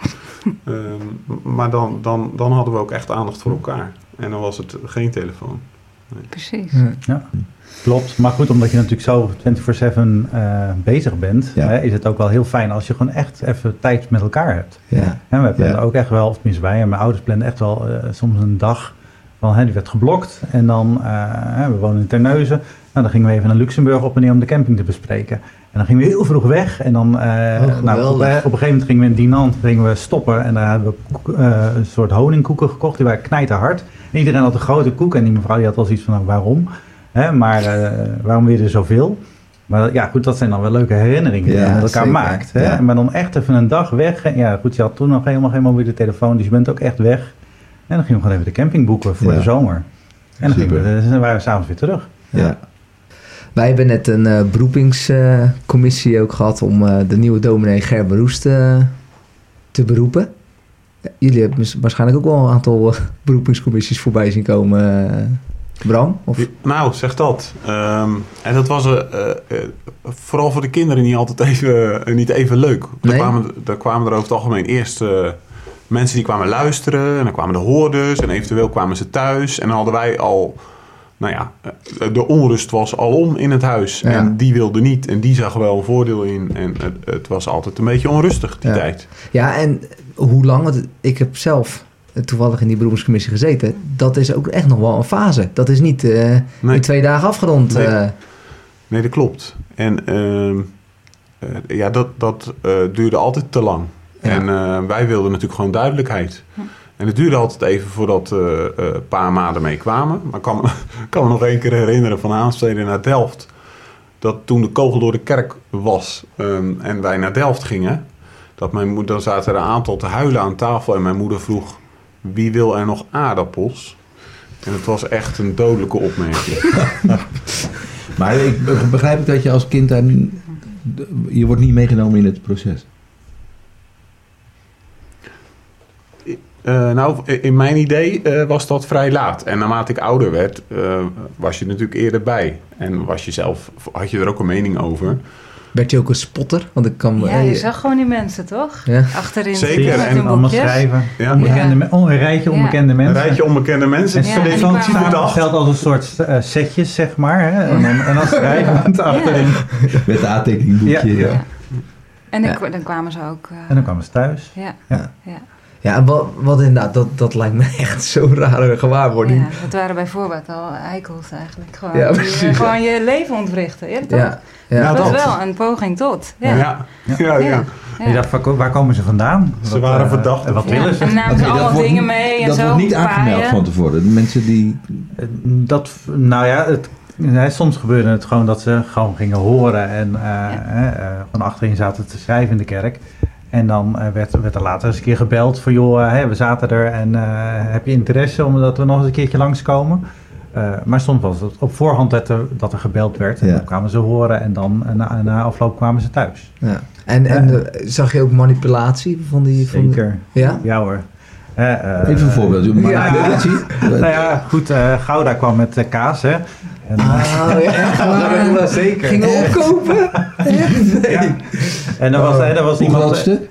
Ehm, maar dan, dan, dan hadden we ook echt aandacht voor elkaar. En dan was het geen telefoon. Precies. Klopt, maar goed, omdat je natuurlijk zo 24-7 eh, bezig bent, Ja. hè, is het ook wel heel fijn als je gewoon echt even tijd met elkaar hebt. Ja. En we plannen Ja. ook echt wel, of tenminste wij en mijn ouders plannen echt wel eh, soms een dag van, hè, die werd geblokt. En dan, eh, hè, we wonen in Terneuzen, nou, dan gingen we even naar Luxemburg op en neer om de camping te bespreken. En dan gingen we heel vroeg weg en dan, eh, nou, op, een gegeven moment gingen we in Dinant gingen we stoppen en daar hebben we eh, een soort honingkoeken gekocht, die waren knijterhard. En iedereen had een grote koek en die mevrouw die had wel zoiets van, nou, waarom? Hè, maar eh, waarom weer er zoveel? Maar ja, goed, dat zijn dan wel leuke herinneringen die Ja, je met elkaar zeker. maakt. Hè? Ja. Maar dan echt even een dag weg. Ja, goed, je had toen nog helemaal geen mobiele telefoon, dus je bent ook echt weg. En dan ging je gewoon even de camping boeken voor Ja. de zomer. En dan, we, dan waren we s'avonds weer terug. Ja. Wij hebben net een eh, beroepingscommissie ook gehad om eh, de nieuwe dominee Gerben Roest te beroepen. Jullie hebben waarschijnlijk ook wel een aantal eh, beroepingscommissies voorbij zien komen, eh, Bram? Of, Nou, zeg dat. Ehm, en dat was eh, vooral voor de kinderen niet altijd even, niet even leuk. Er, Nee? kwamen, er kwamen er over het algemeen eerst mensen die kwamen luisteren. En dan kwamen de hoorders. En eventueel kwamen ze thuis. En dan hadden wij al... Nou ja, de onrust was alom in het huis. Ja. En die wilde niet. En die zag wel een voordeel in. En het, het was altijd een beetje onrustig die Ja. tijd. ja, en hoe lang? Want ik heb zelf toevallig in die beroepingscommissie gezeten. Dat is ook echt nog wel een fase. Dat is niet eh, Nee. in twee dagen afgerond. Nee. eh. Nee, dat klopt. En ehm, eh, ja, dat, dat eh, duurde altijd te lang. Ja. En eh, wij wilden natuurlijk gewoon duidelijkheid. En het duurde altijd even voordat eh eh, pa en ma ermee kwamen. Maar ik kan, kan me nog één keer herinneren van Aansteden naar Delft. Dat toen de kogel door de kerk was ehm, en wij naar Delft gingen... Dat mijn moeder, dan zaten er een aantal te huilen aan tafel. En mijn moeder vroeg, wie wil er nog aardappels? En het was echt een dodelijke opmerking. Maar ik be- begrijp ik dat je als kind daar... Je wordt niet meegenomen in het proces. Eh, nou, in mijn idee eh, was dat vrij laat. En naarmate ik ouder werd, eh, was je natuurlijk eerder bij. En was je zelf, had je er ook een mening over. Werd je ook een spotter? Want ik kan... Ja, je zag gewoon die mensen, toch? Ja. Achterin Zeker, en allemaal schrijven. Ja. Onbekende on- een rijtje Ja. onbekende Een mensen. rijtje onbekende mensen. En Ja, en van als een soort eh, setjes, zeg maar. Hè? En, dan, en dan schrijvend achterin. Met de aantekeningboekje. Ja. Ja. Ja. En dan, Ja. kwa- dan kwamen ze ook... eh, En dan kwamen ze thuis. ja. Ja. Ja. En wat, wat inderdaad, dat, dat lijkt me echt zo'n rare gewaarwording. Ja, dat waren bijvoorbeeld al eikels eigenlijk. Gewoon, Ja, die, gewoon je leven ontwrichten. Ja, toch? Ja, ja. Dat is dat. wel een poging tot. Ja. Ja, Ja. ja, ja. Ja. Je dacht, waar, ko- waar komen ze vandaan? Ze waren eh, verdacht. En wat Ja. willen ze? En namen ze dat allemaal dingen mee en dat zo. wordt niet aangemeld van tevoren. De mensen die... Eh, Dat, nou ja, het, hè, soms gebeurde het gewoon dat ze gewoon gingen horen en eh, hè, eh, van achterin zaten te schrijven in de kerk. En dan eh, werd, werd er later eens een keer gebeld van joh, eh, hè, we zaten er en eh, heb je interesse omdat we nog eens een keertje langskomen? Eh maar soms was het op voorhand dat er, dat er gebeld werd en Ja. dan kwamen ze horen en dan na, na afloop kwamen ze thuis. Ja. En, en zag je ook manipulatie van die... Van Zeker. Ja? Ja hoor. Even een voorbeeld. Maar Ja. manipulatie? Nou ja, goed, Gouda kwam met kaas hè. En, Ah, ja, echt waar? Zeker. Gingen opkopen? Nee. Ja. En er was, en er was Hoe iemand... groot stuk?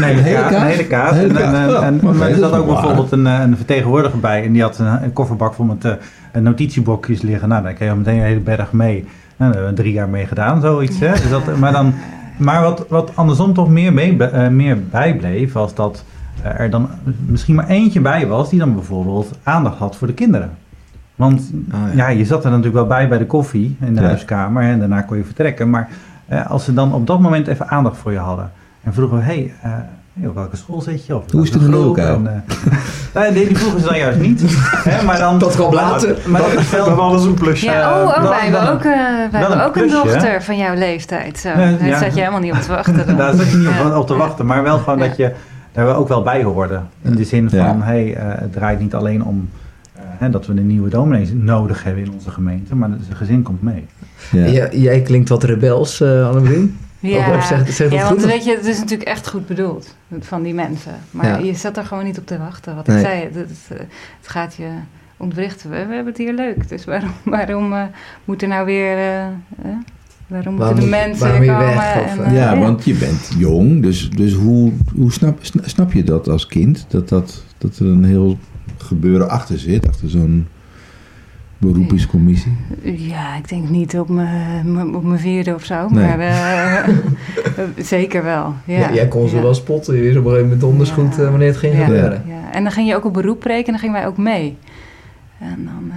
Nee, Een hele kaas? Een hele hele En, kaas. en, Ja, en- er zat ook bijvoorbeeld een, eh, een vertegenwoordiger bij. En die had een, een kofferbak vol met eh, notitieblokjes liggen. Nou, dan kreeg je meteen een hele berg mee. Nou, daar hebben we drie jaar mee gedaan, zoiets. Hè? Dus dat, maar dan, maar wat, wat andersom toch meer, mee, eh, meer bijbleef, was dat eh, er dan misschien maar eentje bij was die dan bijvoorbeeld aandacht had voor de kinderen. Want Oh, ja. je zat er natuurlijk wel bij bij de koffie in de Ja. huiskamer en daarna kon je vertrekken. Maar eh, als ze dan op dat moment even aandacht voor je hadden en vroegen we, hey, eh, hey, op welke school zit je? Of Hoe is de? En, eh, nee, die vroegen ze dan juist niet. Hè, maar dan, Dat kwam later. Maar dat is wel- Dat was een plusje. Ja, oh, oh wij hebben ook, eh, wij hebben een ook een hè? dochter van jouw leeftijd. Zo. Daar ja. zat je helemaal niet op te wachten. dan. Daar zat je niet op, Ja. op te wachten, maar wel gewoon Ja. dat je daar ook wel bij hoorde. In de zin van, Ja. hey, eh, het draait niet alleen om hè, dat we een nieuwe dominees nodig hebben in onze gemeente, maar het gezin komt mee. Ja. Jij- Jij klinkt wat rebels, eh Annemarien. Ja, Of zeg- zeg ja goed, want weet je, het is natuurlijk echt goed bedoeld van die mensen. Maar Ja. je zat er gewoon niet op te wachten. Wat Nee. ik zei, het, het, het gaat je ontwrichten. We, we hebben het hier leuk. Dus waarom, waarom eh, moet er nou weer... eh, eh, waarom moeten de mensen waarom weer komen? weg, of, en, Ja, want je bent jong, dus, dus hoe, hoe snap, sna- snap je dat als kind? Dat, dat, dat er een heel gebeuren achter zit, achter zo'n beroepingscommissie? Ja, ik denk niet op mijn op mijn vierde of zo. Nee. Maar eh, zeker wel. Ja. Ja, jij kon ze Ja. wel spotten. Je wist op een gegeven moment donders goed Ja. eh, wanneer het ging Ja. gebeuren. Ja. En dan ging je ook op beroep preken en dan gingen wij ook mee. En dan... eh,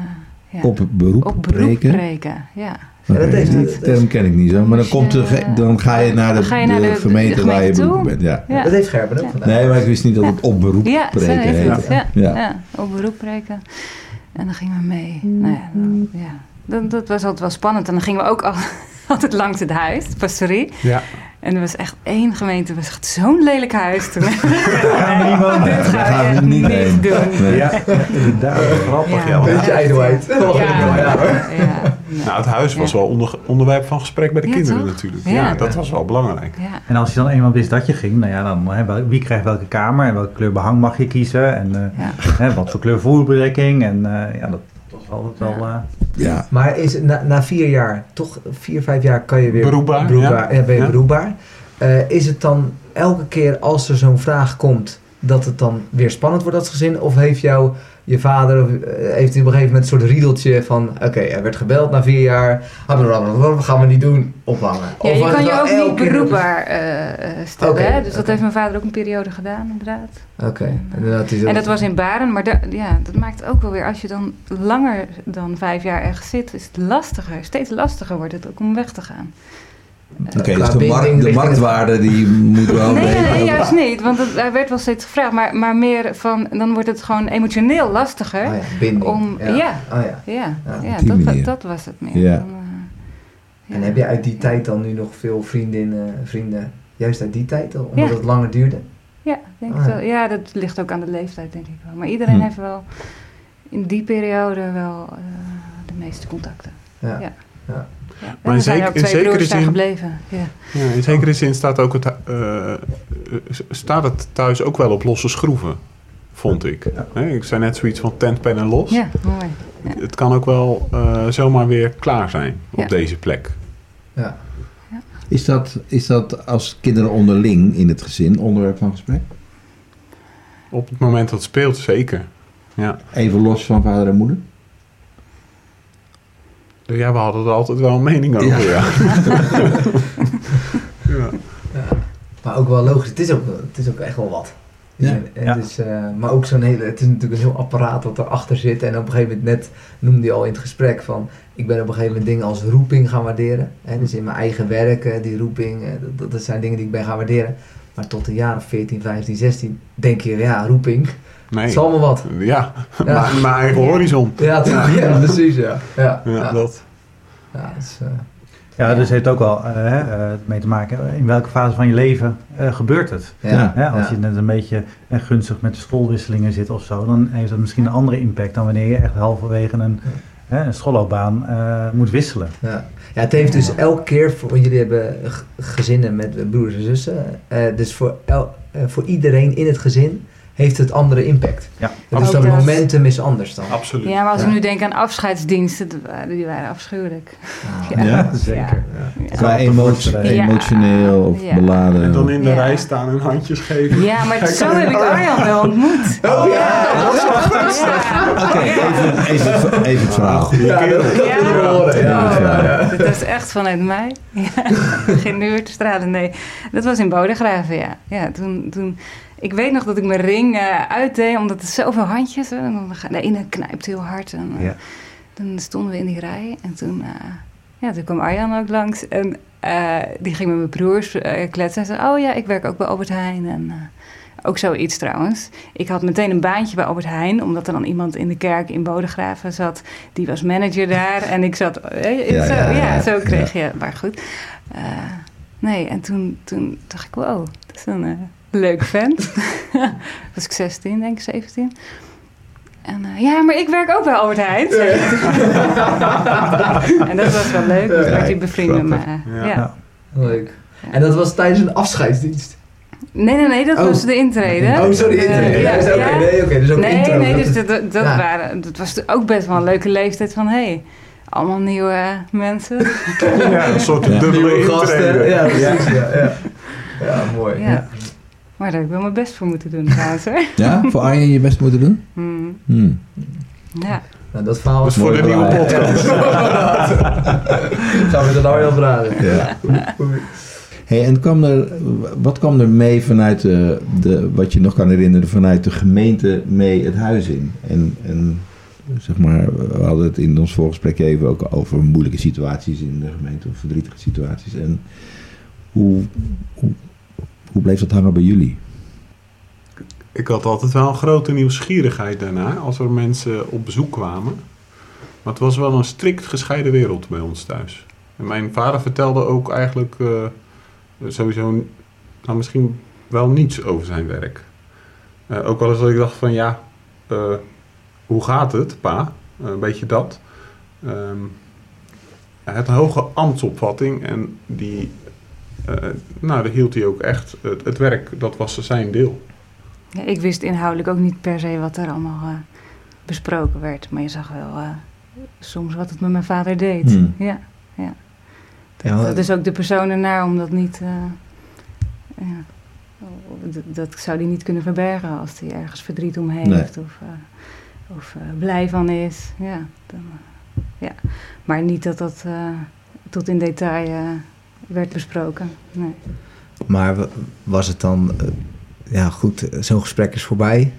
ja. Op beroep, Op beroep preken, ja. Dat heeft die term ken ik niet zo. Maar dan, komt de, ge- dan ga je naar de, Dan ga je naar de de- de gemeente waar je gemeente beroep toe. bent. Ja. Ja. Dat heeft Gerben ook Ja. gedaan. Nee, maar ik wist niet dat het op beroep Ja, preken heet. Ja, Ja. ja. op beroep preken. En dan gingen we mee. Nou ja, dan- ja. Dat, dat was altijd wel spannend. En dan gingen we ook al, altijd langs het huis, de pastorie. Ja. En er was echt één gemeente, was echt zo'n lelijk huis toen. Gaan we niet wonen. Dit we echt niet niet doen. Nee. Ja, inderdaad. Grappig, Ja. ja. Beetje ijdelheid. Ja, Ja. ja, ja. Nou, het huis was Ja. wel onder, onderwerp van gesprek bij de Ja, kinderen toch? natuurlijk. Ja. Ja. dat was wel belangrijk. Ja. En als je dan eenmaal wist dat je ging, nou ja, dan hè, wie krijgt welke kamer en welke kleur behang mag je kiezen en eh, Ja. hè, wat voor kleur voerbedekking en eh, ja, dat altijd wel. eh, Ja. Maar is het na, na vier jaar, toch vier, vijf jaar kan je weer Beroepbaar, beroepbaar, ja. ja, ben je Ja. beroepbaar. Eh, is het dan elke keer als er zo'n vraag komt, dat het dan weer spannend wordt als gezin? Of heeft jou je vader, eh, heeft hij op een gegeven moment een soort riedeltje van, oké, er werd gebeld na vier jaar, wat gaan we niet doen, ophangen? Ja, je kan je ook niet beroepbaar eh, eh, stellen. Hè? Dus dat heeft mijn vader ook een periode gedaan, inderdaad. Oké, en hij zo- En dat was in Baren, maar da- ja, dat maakt ook wel weer, als je dan langer dan vijf jaar ergens zit, is het lastiger. Steeds lastiger wordt het ook om weg te gaan. Oké, Qua dus de, markt, marktwaarde die moet wel... Nee, nee, nee, juist niet. Want het, er werd wel steeds gevraagd, maar, maar meer van, dan wordt het gewoon emotioneel lastiger. Ah ja, binding. Om- ja. Ah, ja. Ja, Ja, dat, dat was het meer. Dan, eh. En heb je uit die tijd dan nu nog veel vriendinnen, vrienden, juist uit die tijd, al, omdat het langer duurde? Ja, ik denk Ah, het ja. wel. Ja, dat ligt ook aan de leeftijd, denk ik wel. Maar iedereen Hm. heeft wel in die periode wel eh, de meeste contacten. Ja. Ja. Maar in er zijn zeker- in zekere zin- gebleven. Ja. Ja, in zekere zin staat, ook het, eh, eh, staat het thuis ook wel op losse schroeven, vond ik. Hè, ik zei net zoiets van tentpen en los. ja, mooi. Ja. Het kan ook wel eh, zomaar weer klaar zijn op Ja. deze plek. Ja. Is, dat, is dat als kinderen onderling in het gezin onderwerp van gesprek? Op het moment dat het speelt, zeker. Ja. Even los van vader en moeder? Ja, we hadden er altijd wel een mening over, ja. ja. Maar ook wel logisch, het is ook, het is ook echt wel wat. Ja. En, en Ja. Dus, eh, maar ook zo'n hele, het is natuurlijk een heel apparaat wat erachter zit. En op een gegeven moment, net noemde je al in het gesprek van, ik ben op een gegeven moment dingen als roeping gaan waarderen. Hè, dus in mijn eigen werk, eh, die roeping, eh, dat, dat zijn dingen die ik ben gaan waarderen. Maar tot een jaar of 14, 15, 16 denk je, ja, roeping, het Nee. is allemaal wat. Ja, mijn eigen horizon. Ja, precies, ja. Ja, Ja, ja. dat. Ja, dus, eh, ja, dus het heeft ook wel eh, hè, eh, mee te maken in welke fase van je leven eh, gebeurt het. ja, als ja. je net een beetje gunstig met de schoolwisselingen zit of zo, dan heeft dat misschien een andere impact dan wanneer je echt halverwege een, hè, een schoolloopbaan eh, moet wisselen. Ja. ja, het heeft dus elke keer, voor, want jullie hebben gezinnen met broers en zussen. eh, dus voor, el, eh, voor iedereen in het gezin heeft het andere impact. Ja, dus Ook dat dat. momentum is anders dan. Absoluut. Ja, maar als Ja. we nu denken aan afscheidsdiensten, dat waren- die waren afschuwelijk. Ja. Ja, zeker. Ja. Qua Ja. emotie, Ja. emotioneel of Ja. beladen. En dan in de Ja. rij staan en handjes geven. Ja, maar zo heb ik Arjan wel ontmoet. Oh ja, dat Oké, even, even, even het verhaal. Ja, dat, dat Ja. willen we horen. Ja, Oh, ja, ja. Dat is echt vanuit mij. Ja. Geen uur te stralen, nee. Dat was in Bodegraven, ja. ja toen, toen, ik weet nog dat ik mijn ring uitdeed, omdat er zoveel handjes... en dan De ene knijpt heel hard. En, eh, Ja. Dan stonden we in die rij en toen, eh, ja, toen kwam Arjan ook langs. En eh, die ging met mijn broers kletsen. En zei, oh ja, ik werk ook bij Albert Heijn. En ook zoiets trouwens. Ik had meteen een baantje bij Albert Heijn, omdat er dan iemand in de kerk in Bodegraven zat. Die was manager daar en ik zat... eh, Ja, zo, ja, zo kreeg je... Maar goed. Nee, en toen, toen dacht ik, wow, dat is een leuk vent. was ik 16, denk ik, 17. En eh, ja, maar ik werk ook bij Albert Heijn. en dat was wel leuk. Dus werd hij bevriend met me. Ja. Ja. Ja. Leuk. En dat was tijdens een afscheidsdienst. Nee, nee, nee, dat Oh. was de intrede. Oh, sorry, Eh, intrede. ja, Ja, dus, oké, ja. nee, oké, dus ook nee, intro. nee, dat dus dat, dat, ja. waren, dat was ook best wel een leuke leeftijd van... hé, hey, allemaal nieuwe mensen. Ja, een soort Ja. dubbele Nieuwe gasten. intrede. Ja, precies. Ja, ja. ja mooi. Maar daar heb ik wel mijn best voor moeten doen trouwens. Ja, voor Arjen je best moeten doen? Hmm. Hmm. Ja. Nou, dat verhaal Dus is voor de nieuwe podcast. Gaan we dat nou heel vragen. Ja. Hey, en kwam er, wat kwam er mee vanuit de, de, wat je nog kan herinneren, vanuit de gemeente mee het huis in? En, en zeg maar, we hadden het in ons voorgesprek even ook over moeilijke situaties in de gemeente, of verdrietige situaties. En hoe, hoe, hoe bleef dat hangen bij jullie? Ik had altijd wel een grote nieuwsgierigheid daarna als er mensen op bezoek kwamen. Maar het was wel een strikt gescheiden wereld bij ons thuis. En mijn vader vertelde ook eigenlijk, eh, sowieso nou, misschien wel niets over zijn werk. Eh, ook wel eens dat ik dacht van ja, eh, hoe gaat het, pa? Een beetje dat. Ehm, hij had een hoge ambtsopvatting en die, nou, daar hield hij ook echt. Het, het werk, dat was zijn deel. Ja, ik wist inhoudelijk ook niet per se wat er allemaal eh, besproken werd. Maar je zag wel eh, soms wat het met mijn vader deed. Hmm. Ja, ja. Dat, Ja, maar- dat is ook de persoon ernaar om dat niet... eh, ja. dat, dat zou hij niet kunnen verbergen als hij ergens verdriet om heeft. Nee. Of, eh, of eh, blij van is. Ja, dan, eh, ja. Maar niet dat dat eh, tot in detail eh, werd besproken. Nee. Maar wa- was het dan, eh, ja goed, eh, zo'n gesprek is voorbij.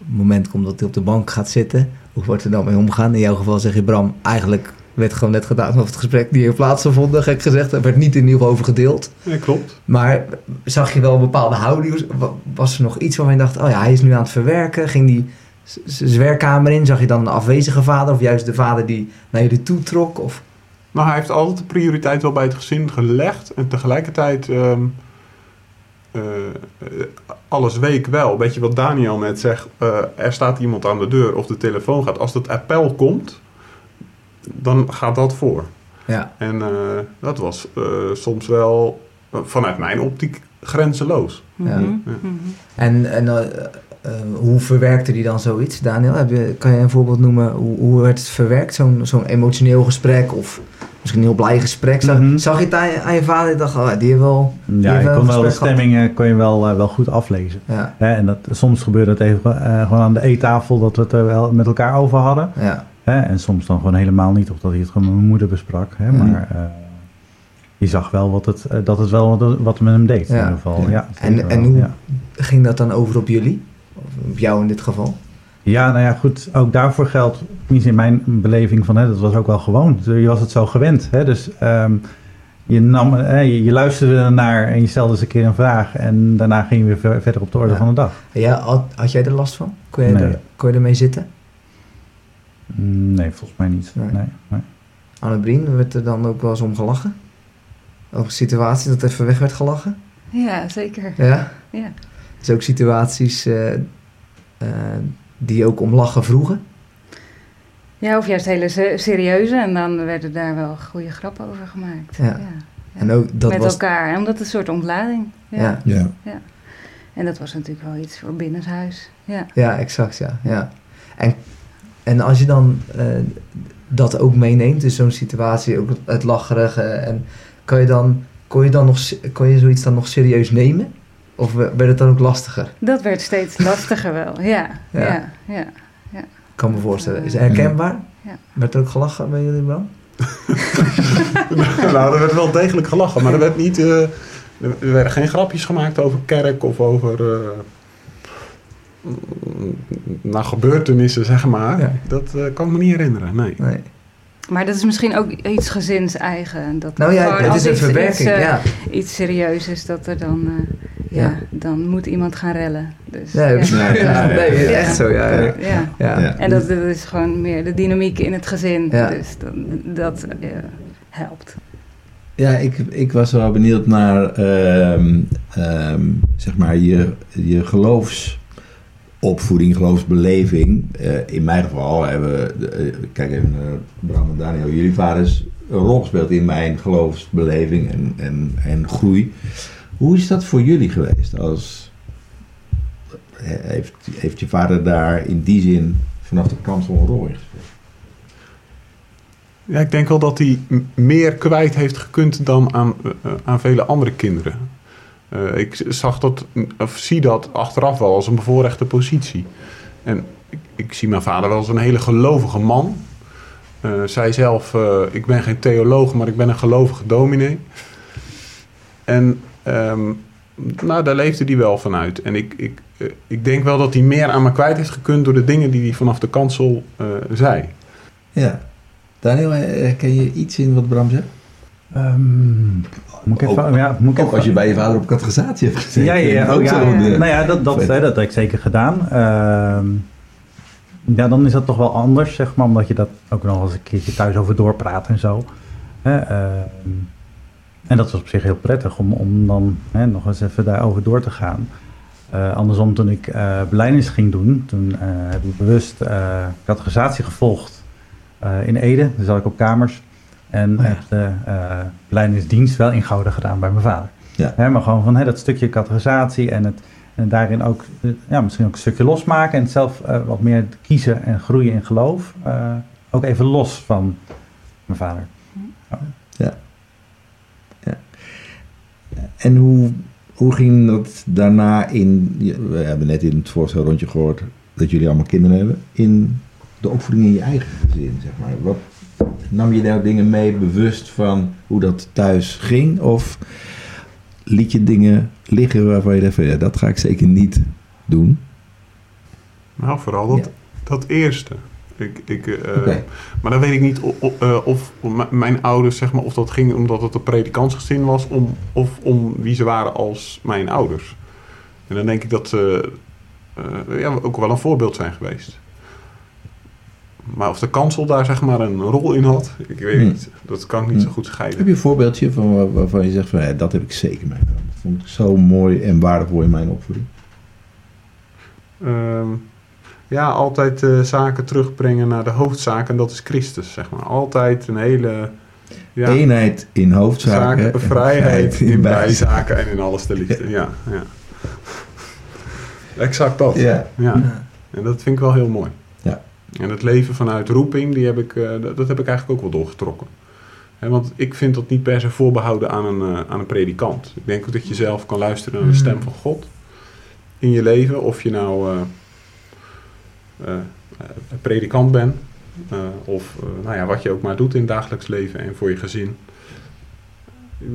Op het moment komt dat hij op de bank gaat zitten. Hoe wordt er dan mee omgegaan? In jouw geval zeg je, Bram, eigenlijk werd gewoon net gedaan of het gesprek die hier plaatsvond, gek gezegd. Er werd niet in ieder geval over gedeeld. Ja, klopt. Maar zag je wel een bepaalde houding? Wa- Was er nog iets waarvan je dacht, oh ja, hij is nu aan het verwerken? Ging die z- z- zijn werkkamer in? Zag je dan een afwezige vader? Of juist de vader die naar jullie toe trok? Of... Maar hij heeft altijd de prioriteit wel bij het gezin gelegd. En tegelijkertijd ehm, eh, alles week wel. Weet je wat Daniel net zegt? eh, er staat iemand aan de deur of de telefoon gaat. Als het appel komt, dan gaat dat voor. Ja, En eh, dat was eh, soms wel vanuit mijn optiek grenzeloos. Ja. Mhm, Ja. mhm. En, en eh, eh, hoe verwerkte hij dan zoiets, Daniel? Heb je, kan je een voorbeeld noemen? Hoe, hoe werd het verwerkt? Zo'n zo'n emotioneel gesprek of misschien een heel blij gesprek? Zag, Mhm. zag je het aan je, aan je vader? Dacht, oh, die heeft wel... die Ja, heeft je kon wel de stemming kon je wel, eh, wel goed aflezen. Ja, Hè, en dat, soms gebeurde het even eh, gewoon aan de eettafel dat we het er wel met elkaar over hadden. ja, Hè, en soms dan gewoon helemaal niet, of dat hij het gewoon met mijn moeder besprak. Hè, Mhm. Maar eh, je zag wel wat het, dat het wel wat, wat met hem deed. In ieder geval. Ja. En- en hoe- ging dat dan over op jullie? Of op jou in dit geval? Ja, nou ja, goed. Ook daarvoor geldt, tenminste in mijn beleving van, hè, dat was ook wel gewoon. Je was het zo gewend. Hè, dus ehm, je, nam, hè, je, je luisterde ernaar en je stelde eens een keer een vraag. En daarna ging je weer ver- verder op de orde Ja. van de dag. Ja, had, had jij er last van? Kon je, Nee. er, kon je ermee zitten? Mm, Nee, volgens mij niet. Nee. Nee. Nee, Anne-Brien, werd er dan ook wel eens om gelachen? Over situaties dat even weg werd gelachen? Ja, zeker. Ja? Ja. Dus ook situaties eh, eh, die ook om lachen vroegen? Ja, of juist hele se- serieuze. En dan werden daar wel goede grappen over gemaakt. Ja. En ook dat Met was... elkaar. Omdat het een soort ontlading. Ja. Ja. Ja. En dat was natuurlijk wel iets voor binnenshuis. Ja. Ja, exact, ja. ja. En, en als je dan eh, dat ook meeneemt, dus zo'n situatie, ook het lacherige, en kan je dan, kon, je dan nog, kon je zoiets dan nog serieus nemen? Of we- werd het dan ook lastiger? Dat werd steeds lastiger wel. Ja. Ja. Ja. ja, Ik kan me voorstellen. Is het herkenbaar? Ja. Werd er ook gelachen bij jullie, Bram? nou, er werd wel degelijk gelachen, maar er, werd niet, eh, er werden geen grapjes gemaakt over kerk of over eh, nou, gebeurtenissen, zeg maar. Ja. Dat eh, kan ik me niet herinneren, nee. Nee. Maar dat is misschien ook iets gezinseigen. Dat Nou ja, het als is een iets- verwerking, iets, eh, ja. iets serieus is, dat er dan... eh, ja, Ja. dan moet iemand gaan rellen. Dus, Ja, ja. ja, ja, nee, echt zo, ja. ja. Ja. ja. Ja. En dat, dat is gewoon meer de dynamiek in het gezin. Ja. Dus dat, dat eh, helpt. Ja, ik, ik was wel benieuwd naar ehm, ehm, zeg maar je, je geloofsopvoeding, geloofsbeleving. Eh, in mijn geval hebben we, eh, kijk even naar Bram en Daniel, jullie vaders een rol gespeeld in mijn geloofsbeleving en, en, en groei. Hoe is dat voor jullie geweest? Als, eh, heeft, heeft je vader daar in die zin vanaf de van een rol in gespeeld? Ja, ik denk wel dat hij meer kwijt heeft gekund dan aan, aan vele andere kinderen. Eh, ik zag dat, of zie dat achteraf wel als een bevoorrechte positie. En ik, ik zie mijn vader wel als een hele gelovige man. Eh zij zelf, eh, ik ben geen theoloog, maar ik ben een gelovige dominee. En ehm, nou, daar leefde hij wel vanuit. En ik, ik, ik denk wel dat hij meer aan me kwijt heeft gekund door de dingen die hij vanaf de kansel zei. Ja. Daniel, herken je iets in wat Bram zegt? Ehm, moet ik even, Ook- ja, moet ik Ook even- als je bij je vader op catechisatie hebt gezeten. Ja, ja, ja. Ook ja, zo'n, ja. eh, Nou ja, dat, dat, hè, dat heb ik zeker gedaan. Ehm, ja, dan is dat toch wel anders, zeg maar, omdat je dat ook nog eens een keertje thuis over doorpraat en zo. Ehm, En dat was op zich heel prettig om, om dan hè, nog eens even daarover door te gaan. Eh, andersom, toen ik uh, beleidings ging doen, toen eh, heb ik bewust categorisatie gevolgd in Ede. Daar zat ik op kamers. En Oh ja. heb de beleidingsdienst wel in Gouda gedaan bij mijn vader. Ja. Hè, maar gewoon van hè, dat stukje categorisatie en, het, en daarin ook ja, misschien ook een stukje losmaken. En zelf wat meer kiezen en groeien in geloof. ook even los van mijn vader. En hoe, hoe ging dat daarna in... We hebben net in het voorstelrondje gehoord dat jullie allemaal kinderen hebben. In de opvoeding in je eigen gezin, zeg maar. Wat, nam je daar dingen mee bewust van hoe dat thuis ging? Of liet je dingen liggen waarvan je dacht van... Ja, dat ga ik zeker niet doen? Nou, vooral dat, dat eerste. Ik, ik, uh. Maar dan weet ik niet of, of, of mijn ouders, zeg maar, of dat ging omdat het een predikantsgezin was, om, of om wie ze waren als mijn ouders. En dan denk ik dat ze uh, ja, ook wel een voorbeeld zijn geweest. Maar of de kansel daar zeg maar een rol in had, ik weet Hmm. niet. Dat kan ik niet Hmm. zo goed scheiden. Heb je een voorbeeldje van waar- waarvan je zegt van... Ja, dat heb ik zeker meegenomen. Dat vond ik zo mooi en waardevol in mijn opvoeding. Ehm, ja, altijd uh, zaken terugbrengen naar de hoofdzaak en dat is Christus, zeg maar. Altijd een hele... Ja, Eenheid in hoofdzaken. zaken, en vrijheid in bijzaken. bijzaken en in alles de liefde. Ja, ja. Exact dat. Ja. Ja. En dat vind ik wel heel mooi. En het leven vanuit roeping, die heb ik, uh, dat, dat heb ik eigenlijk ook wel doorgetrokken. He, want ik vind dat niet per se voorbehouden aan een, uh, aan een predikant. Ik denk ook dat je zelf kan luisteren naar de stem van God in je leven. Of je nou uh, predikant bent. of nou ja, wat je ook maar doet in het dagelijks leven en voor je gezin.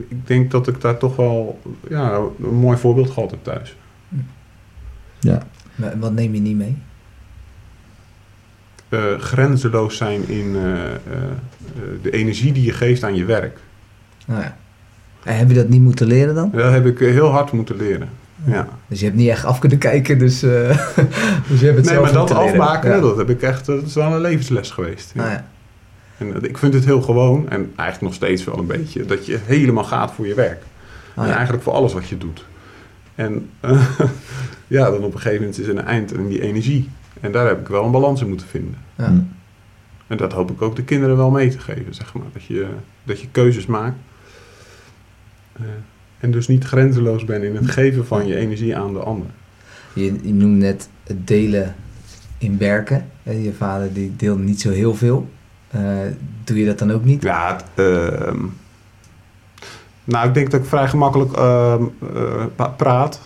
Ik denk dat ik daar toch wel ja, een mooi voorbeeld gehad heb thuis. Ja. Maar wat neem je niet mee? Uh, grenzeloos zijn in uh, uh, de energie die je geeft aan je werk. Nou ja. En heb je dat niet moeten leren dan? Dat heb ik heel hard moeten leren. Ja. Dus je hebt niet echt af kunnen kijken, dus, dus je hebt het nee, zelf maar dat afmaken, ja. dat heb ik echt, dat is wel een levensles geweest. Ja. Ah, ja. En ik vind het heel gewoon, en eigenlijk nog steeds wel een beetje, dat je helemaal gaat voor je werk. Ah, en eigenlijk voor alles wat je doet. En ja, dan op een gegeven moment is er een eind aan die energie. En daar heb ik wel een balans in moeten vinden. Ja. Mm. En dat hoop ik ook de kinderen wel mee te geven, zeg maar. Dat je, dat je keuzes maakt. Uh, en dus niet grenzeloos bent in het geven van je energie aan de ander. Je, je noemde net het delen in werken. Je vader die deelde niet zo heel veel. Uh, doe je dat dan ook niet? Ja, uh, nou ik denk dat ik vrij gemakkelijk uh, praat.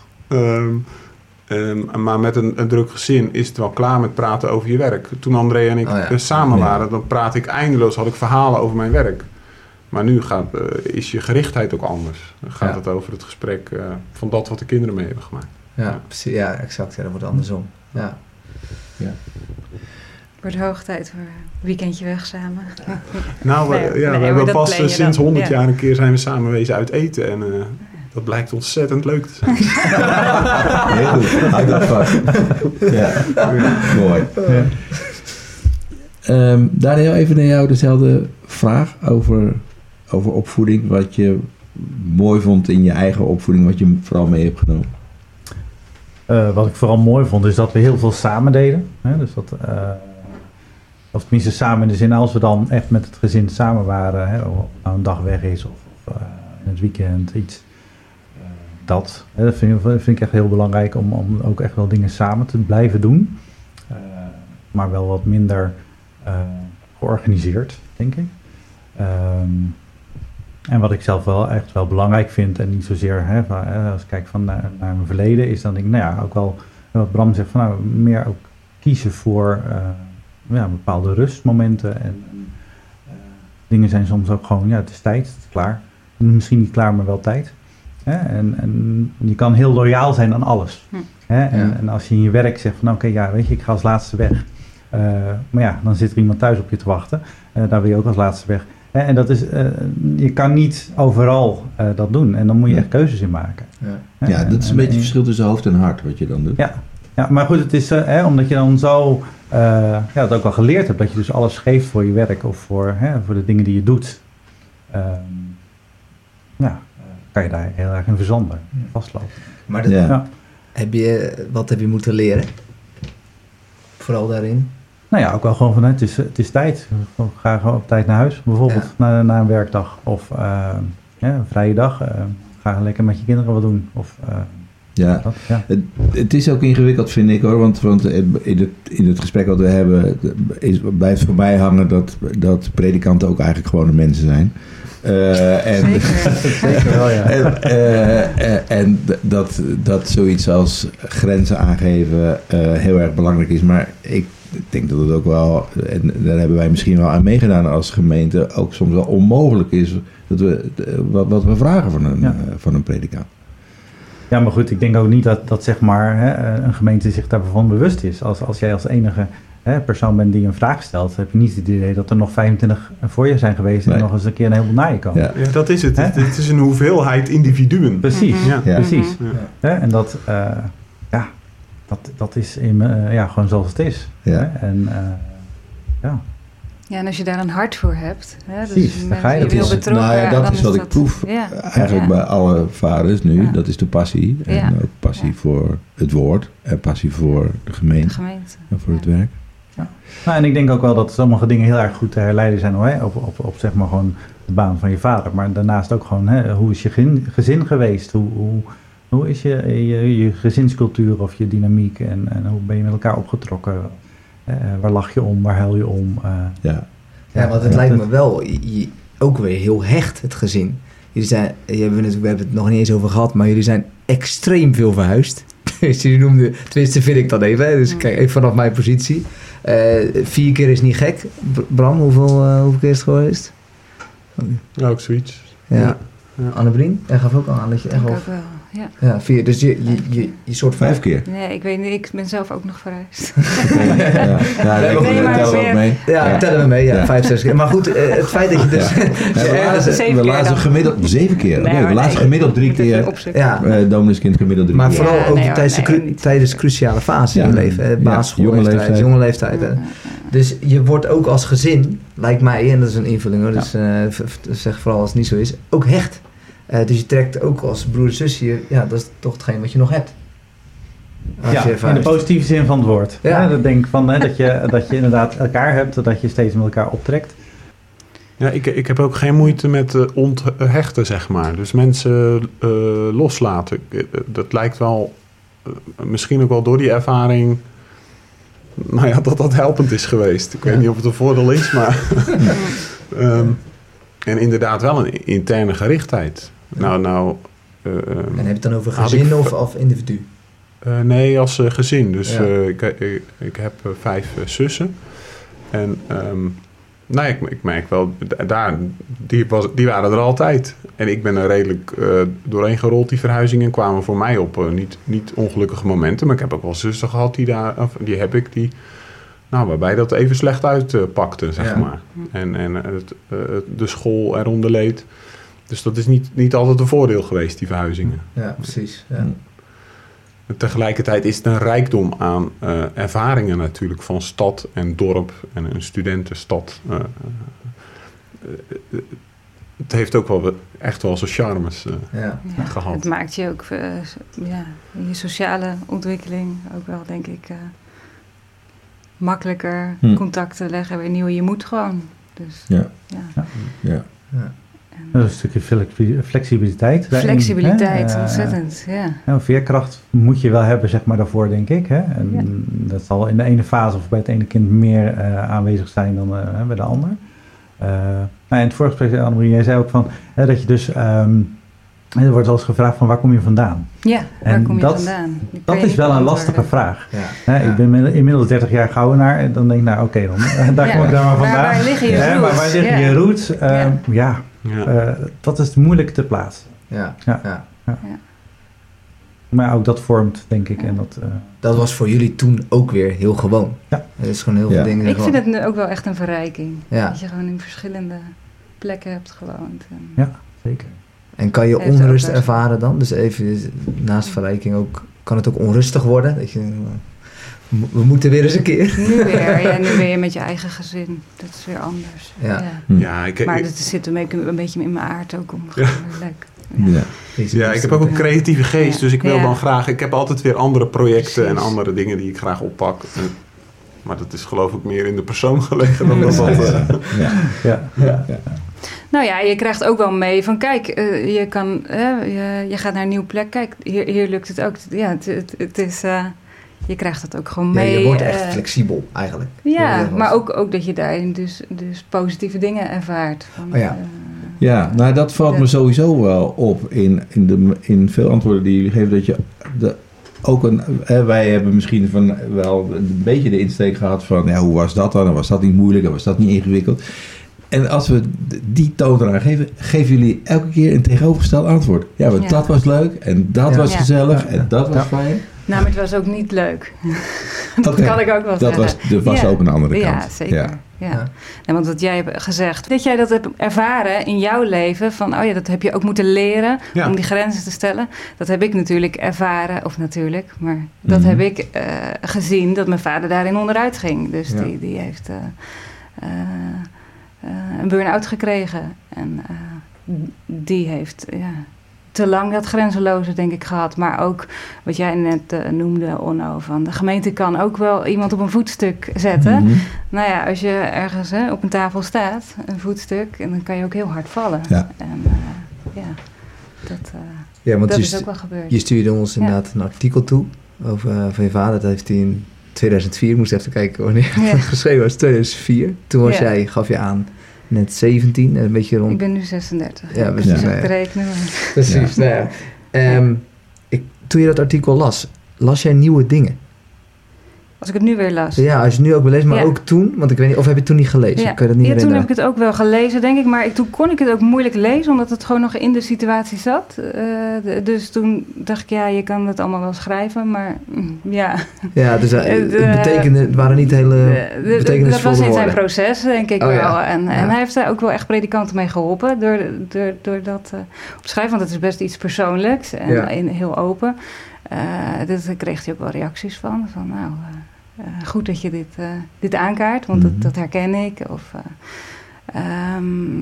Um, maar met een, een, druk gezin is het wel klaar met praten over je werk. Toen André en ik oh ja. samen Ja. waren, dan praat ik eindeloos, had ik verhalen over mijn werk. Maar nu gaat, uh, is je gerichtheid ook anders. Dan gaat Ja. het over het gesprek uh, van dat wat de kinderen mee hebben gemaakt. Ja, Ja. precies. Ja, exact. Ja, dat wordt andersom. Ja. Wordt hoog tijd voor een weekendje weg samen. Nou, Nee, we- ja, nee, we hebben pas sinds dan. 100 Ja. jaar een keer zijn we samen wezen uit eten. En uh, dat blijkt ontzettend leuk te zijn. Heel goed. Houd dat vast. Ja. Mooi. Ehm, Daniel, even naar jou dezelfde vraag over, over opvoeding. Wat je mooi vond in je eigen opvoeding, wat je vooral mee hebt genomen. Uh, wat ik vooral mooi vond, is dat we heel veel samen deden. Hè? Dus dat, uh, of tenminste samen in de zin, als we dan echt met het gezin samen waren, hè? of nou een dag weg is of, of uh, in het weekend iets. Dat hè? vind, vind, ik echt heel belangrijk om, om ook echt wel dingen samen te blijven doen. maar wel wat minder georganiseerd, denk ik. Um, en wat ik zelf wel echt wel belangrijk vind, en niet zozeer hè, van, als ik kijk van naar, mijn verleden, is dan denk ik, nou ja, ook wel wat Bram zegt, van nou, meer ook kiezen voor ja, bepaalde rustmomenten. En dingen zijn soms ook gewoon, ja, het is tijd, het is klaar. Misschien niet klaar, maar wel tijd. Hè? En, en je kan heel loyaal zijn aan alles. Hm. Hè? En, Ja. en als je in je werk zegt van, oké, okay, ja, weet je, ik ga als laatste weg. Uh, maar ja, dan zit er iemand thuis op je te wachten. daar wil je ook als laatste weg. En dat is, uh, je kan niet overal uh, dat doen. En dan moet je echt keuzes in maken. Ja, ja dat is een beetje het verschil tussen hoofd en hart wat je dan doet. Ja, ja maar goed, het is uh, hè, omdat je dan zo ja, dat ook al geleerd hebt. Dat je dus alles geeft voor je werk of voor, hè, voor de dingen die je doet. Um, ja, kan je daar heel erg in verzanden, vastlopen. Maar dat, Ja. Ja. heb je, wat heb je moeten leren? Vooral daarin? Nou ja, ook wel gewoon van het is, het is tijd. Ga gewoon op tijd naar huis, bijvoorbeeld Ja. na, na een werkdag of eh, ja, een vrije dag. eh, ga lekker met je kinderen wat doen. Of, eh, Ja. dat, ja. Het, het is ook ingewikkeld, vind ik hoor. Want, want in, het, in het gesprek wat we hebben, is, blijft voor mij hangen dat, dat predikanten ook eigenlijk gewone mensen zijn. Eh, en, Zeker. Zeker wel, ja. en, eh, eh, en dat, dat zoiets als grenzen aangeven heel erg belangrijk is. Maar ik denk dat het ook wel, en daar hebben wij misschien wel aan meegedaan als gemeente, ook soms wel onmogelijk is dat we, wat, wat we vragen van een, Ja. van een predikant. Ja, maar goed, ik denk ook niet dat, dat zeg maar, hè, een gemeente zich daarvan bewust is. Als, als jij als enige hè, persoon bent die een vraag stelt, heb je niet het idee dat er nog 25 voor je zijn geweest en nog eens een keer een heleboel na je komen. Ja. Ja, dat is het. Hè? Het, het is een hoeveelheid individuen. Precies. Ja. Ja. precies. Hè, en dat, eh, ja, dat, dat is in, eh, ja, gewoon zoals het is. Ja. Hè? En eh, ja, Ja, en als je daar een hart voor hebt. Hè, dus Precies, daar ga je. Dat is- betrokken, nou ja, dat dan is wat ik dat- proef. Ja. Eigenlijk Ja. bij alle vaders nu, Ja. dat is de passie. En Ja. ook passie Ja. voor het woord en passie voor de De gemeente gemeente. en voor Ja. het werk. Nou, en ik denk ook wel dat sommige dingen heel erg goed te herleiden zijn hoor, hè, op, op, op zeg maar gewoon de baan van je vader. Maar daarnaast ook gewoon, hè, hoe is je gezin, gezin geweest? Hoe, hoe, hoe is je, je, je gezinscultuur of je dynamiek? En, en hoe ben je met elkaar opgetrokken? Eh, waar lach je om? Waar huil je om? Eh, Ja, Ja, want het lijkt me wel je- je- ook weer heel hecht, het gezin. Jullie zijn, je hebben het, we hebben het nog niet eens over gehad, maar jullie zijn extreem veel verhuisd. Dus jullie noemden, tenminste vind ik dat even, hè, dus Mm. kijk even vanaf mijn positie. Eh, vier keer is niet gek. Bram, hoeveel, eh, hoeveel keer is het geweest? Ja, ook zoiets. Ja. Ja. Ja. Annebrien, jij gaf ook al aan dat je Ik echt wel... Ja. Ja, vier. Dus je, je, je, je soort van... vijf keer. Nee, ik weet niet. Ik ben zelf ook nog verhuisd. ja, ja, Nee, maar dat tellen we mee. Ja, Ja. tellen we mee. Ja, Ja. vijf, zes keer. Maar goed, eh, het feit dat je dus... Ja. we lazen, gemiddeld zeven keer. Nee, we lazen gemiddeld drie keer. ja, Uh, domineeskind gemiddeld drie Maar keer. vooral Ja, ook tijdens, de cruciale fase in Ja. je leven. hè, Ja, Basisschoolleeftijd, jonge leeftijd. jonge leeftijd. hè. Ja. Dus je wordt ook als gezin, lijkt mij, en dat is een invulling hoor, dus eh, zeg vooral als het niet zo is, ook hecht. Eh, dus je trekt ook als broer en zusje, je- ja, dat is toch hetgeen wat je nog hebt. Ja, je in de positieve zin van het woord. Ja. Ja. dat denk ik van, hè, dat, je, dat je inderdaad elkaar hebt, dat je steeds met elkaar optrekt. Ja, ik, ik heb ook geen moeite met eh, onthechten, zeg maar. Dus mensen eh, loslaten. Dat lijkt wel, misschien ook wel door die ervaring, nou ja, dat dat helpend is geweest. Ik Ja. weet niet of het een voordeel is, maar... Ehm, en inderdaad wel een interne gerichtheid. Nou, nou... eh, ehm, En heb je het dan over gezin ik- of, of individu? eh, nee, als eh, gezin. Dus Ja. eh, ik, ik, ik heb eh, vijf eh, zussen. En ehm, nou, ik, ik merk wel, daar, die, was, die waren er altijd. En ik ben er redelijk eh, doorheen gerold, die verhuizingen kwamen voor mij op eh, niet, niet ongelukkige momenten. Maar ik heb ook wel zussen gehad, die, daar, of, die heb ik, die, nou, waarbij dat even slecht uitpakte, zeg Ja. maar. En, en het, eh, de school eronder leed. Dus dat is niet, niet altijd een voordeel geweest, die verhuizingen. Ja, precies. Ja. En Tegelijkertijd is het een rijkdom aan eh, ervaringen natuurlijk van stad en dorp en een studentenstad. Eh, eh, het heeft ook wel echt wel zijn charmes eh, Ja. Ja, gehad. Het maakt je ook eh, ja, in je sociale ontwikkeling ook wel, denk ik, eh, makkelijker Hm. contacten leggen. Weer nieuwe, je moet gewoon. Dus Ja. ja. Ja. Dat is een stukje flexi- flexibiliteit. daarin, flexibiliteit, hè. Ontzettend. Ja. Ja, veerkracht moet je wel hebben, zeg maar, daarvoor, denk ik. Hè? En Ja. dat zal in de ene fase of bij het ene kind meer eh, aanwezig zijn dan eh, bij de ander. Eh nou, in het vorige gesprek, Annemarie, jij zei ook van, hè, dat je dus, ehm, er wordt wel eens gevraagd van waar kom je vandaan? ja, waar En kom je dat- vandaan? Dat is wel een lastige vraag. Ja. Hè, Ja. Ik ben inmiddels- inmiddels 30 jaar goudenaar en dan denk ik, nou oké, dan daar Ja, kom ik daar maar waar- vandaan. waar liggen je Hè, maar roots? waar liggen Ja. je roots? Ehm, ja, Ja. eh, dat is moeilijk te plaatsen. Ja. Ja. Ja. Maar ook dat vormt, denk ik. En dat, eh, Dat was voor jullie toen ook weer heel gewoon. Ja. Het is gewoon heel Ja. veel dingen. Ik gewoon- vind het nu ook wel echt een verrijking. Ja. Dat je gewoon in verschillende plekken hebt gewoond. En, Ja. zeker. En kan je Heeft onrust ervaren dan? Dus even naast verrijking ook, kan het ook onrustig worden? Dat je, We moeten weer eens een keer. Nu weer. Ja, nu ben je met je eigen gezin. Dat is weer anders. Ja. Hm. Ja, ik, Maar dat zit een beetje, een beetje in mijn aard ook om leuk. Ja. ja, ik heb ook een creatieve geest, Ja. dus ik wil Ja. dan graag... Ik heb altijd weer andere projecten en andere dingen die ik graag oppak. Maar dat is geloof ik meer in de persoon gelegen dan dat dat... eh, Ja. Ja. Ja. Nou ja, je krijgt ook wel mee van kijk, eh, je, kan, je, je gaat naar een nieuwe plek. Kijk, hier, hier lukt het ook. Ja, het, het, het is, eh, je krijgt het ook gewoon Ja, mee. je wordt echt eh, flexibel eigenlijk. Ja, Ja, maar ook, ook dat je daarin dus, dus positieve dingen ervaart. Van, Oh ja. eh, Ja, nou dat valt me Ja. sowieso wel op in, in, de, in veel antwoorden die jullie geven. Dat je de, ook een, hè, wij hebben misschien van wel een beetje de insteek gehad van ja, hoe was dat dan? En was dat niet moeilijk? En was dat niet ingewikkeld? En als we die toon eraan geven, geven jullie elke keer een tegenovergesteld antwoord. Ja, want Ja. dat was leuk en dat Ja. was Ja. gezellig Ja. en dat was Ja. fijn. Nou, maar het was ook niet leuk. dat kan ik ook wel Dat zeggen. was, dat was Ja. ook een andere kant. Ja, zeker. Ja. Ja. Ja. En want wat jij hebt gezegd, dat jij dat hebt ervaren in jouw leven, van oh ja, dat heb je ook moeten leren Ja. om die grenzen te stellen. Dat heb ik natuurlijk ervaren, of natuurlijk, maar dat Mhm. heb ik eh, gezien dat mijn vader daarin onderuit ging. Dus Ja. die, die heeft eh, eh, eh, een burn-out gekregen. En eh, die heeft ja, te lang dat grenzeloze, denk ik, gehad. Maar ook wat jij net eh, noemde, Onno, van de gemeente kan ook wel iemand op een voetstuk zetten. Mhm. Nou ja, als je ergens hè, op een tafel staat, een voetstuk, en dan kan je ook heel hard vallen. Ja. En eh, ja, dat, eh, Ja, want dat je, is ook wel gebeurd. je stuurde ons Ja. inderdaad een artikel toe over, van je vader. Dat heeft hij in 2004, ik moest even kijken wanneer Ja. het geschreven was, 2004. Toen was Ja. jij, gaf je aan, net 17, een beetje rond... Ik ben nu 36. Ja, Ja, we dus zijn- ik te rekenen. maar- Precies, nou ja. Ehm, ik, toen je dat artikel las, las jij nieuwe dingen? Als ik het nu weer las. Ja, als je het nu ook wil lezen, maar Ja. ook toen, want ik weet niet, of heb je het toen niet gelezen? Ja. Kan je dat niet ja, toen heb ik het ook wel gelezen, denk ik. Maar ik, toen kon ik het ook moeilijk lezen, omdat het gewoon nog in de situatie zat. Eh, dus toen dacht ik, ja, je kan het allemaal wel schrijven, maar mm, ja. Ja, dus eh, Eh, de- het betekende, het waren niet hele dat was in zijn woorden. proces, denk ik Oh, ja. wel. En, en hij heeft daar ook wel echt predikanten mee geholpen door, door, door dat eh, op te schrijven. Want het is best iets persoonlijks en heel open. Eh dus daar kreeg hij ook wel reacties van. Van nou, eh, goed dat je dit, eh, dit aankaart, want Mhm. dat, dat herken ik. Of, eh, ehm,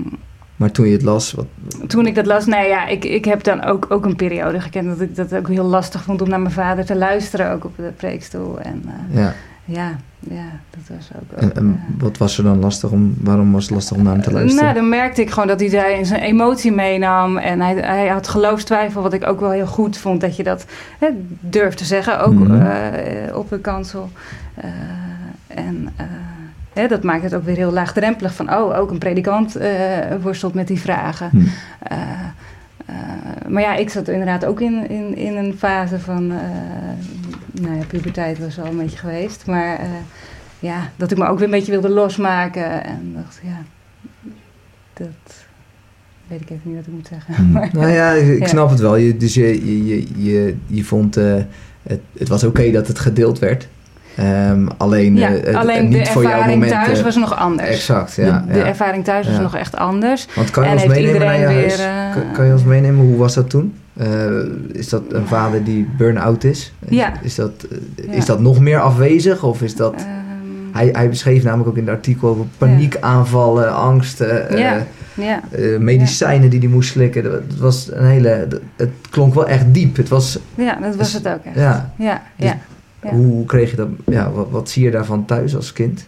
Maar toen je het las, wat, toen ik dat las, nou ja, ik, ik heb dan ook, ook een periode gekend dat ik dat ook heel lastig vond om naar mijn vader te luisteren, ook op de preekstoel. En ja. ja, ja, dat was ook. En, ook, en wat was er dan lastig om, waarom was het lastig om naar hem te luisteren? Nou, dan merkte ik gewoon dat hij daar zijn emotie meenam. En hij, hij had geloofstwijfel, wat ik ook wel heel goed vond. Dat je dat hè, durft te zeggen, ook Mhm. op een kansel. Eh, en eh, hè, dat maakt het ook weer heel laagdrempelig. Van, oh, ook een predikant eh, worstelt met die vragen. Hm. Eh, eh, maar ja, ik zat inderdaad ook in, in, in een fase van... nou ja, puberteit was al een beetje geweest. Maar ja, dat ik me ook weer een beetje wilde losmaken. En dacht, ja, dat weet ik even niet wat ik moet zeggen. Hm. Maar, Nou ja, ik Ja. snap het wel. Je, dus je, je, je, je, je vond het, het was oké dat het gedeeld werd. Ehm, alleen ja, het- alleen niet de voor jouw ervaring moment. thuis was nog anders. Exact, ja. de, de ja. ervaring thuis was Ja. nog echt anders. Want kan je en ons meenemen naar je huis? weer, eh, Kan, kan je ons meenemen? Hoe was dat toen? Eh, is dat een vader die burn-out is? Ja. Is dat, Ja. is dat nog meer afwezig? Of is dat... Ehm, Hij, hij beschreef namelijk ook in het artikel over paniekaanvallen, angsten, Ja. ja. medicijnen die hij moest slikken. Dat het was een hele, dat- het klonk wel echt diep. Het was, ja, dat was het ook echt. ja, Ja, Dus- ja. Hoe kreeg je dat, ja, wat, wat zie je daarvan thuis als kind?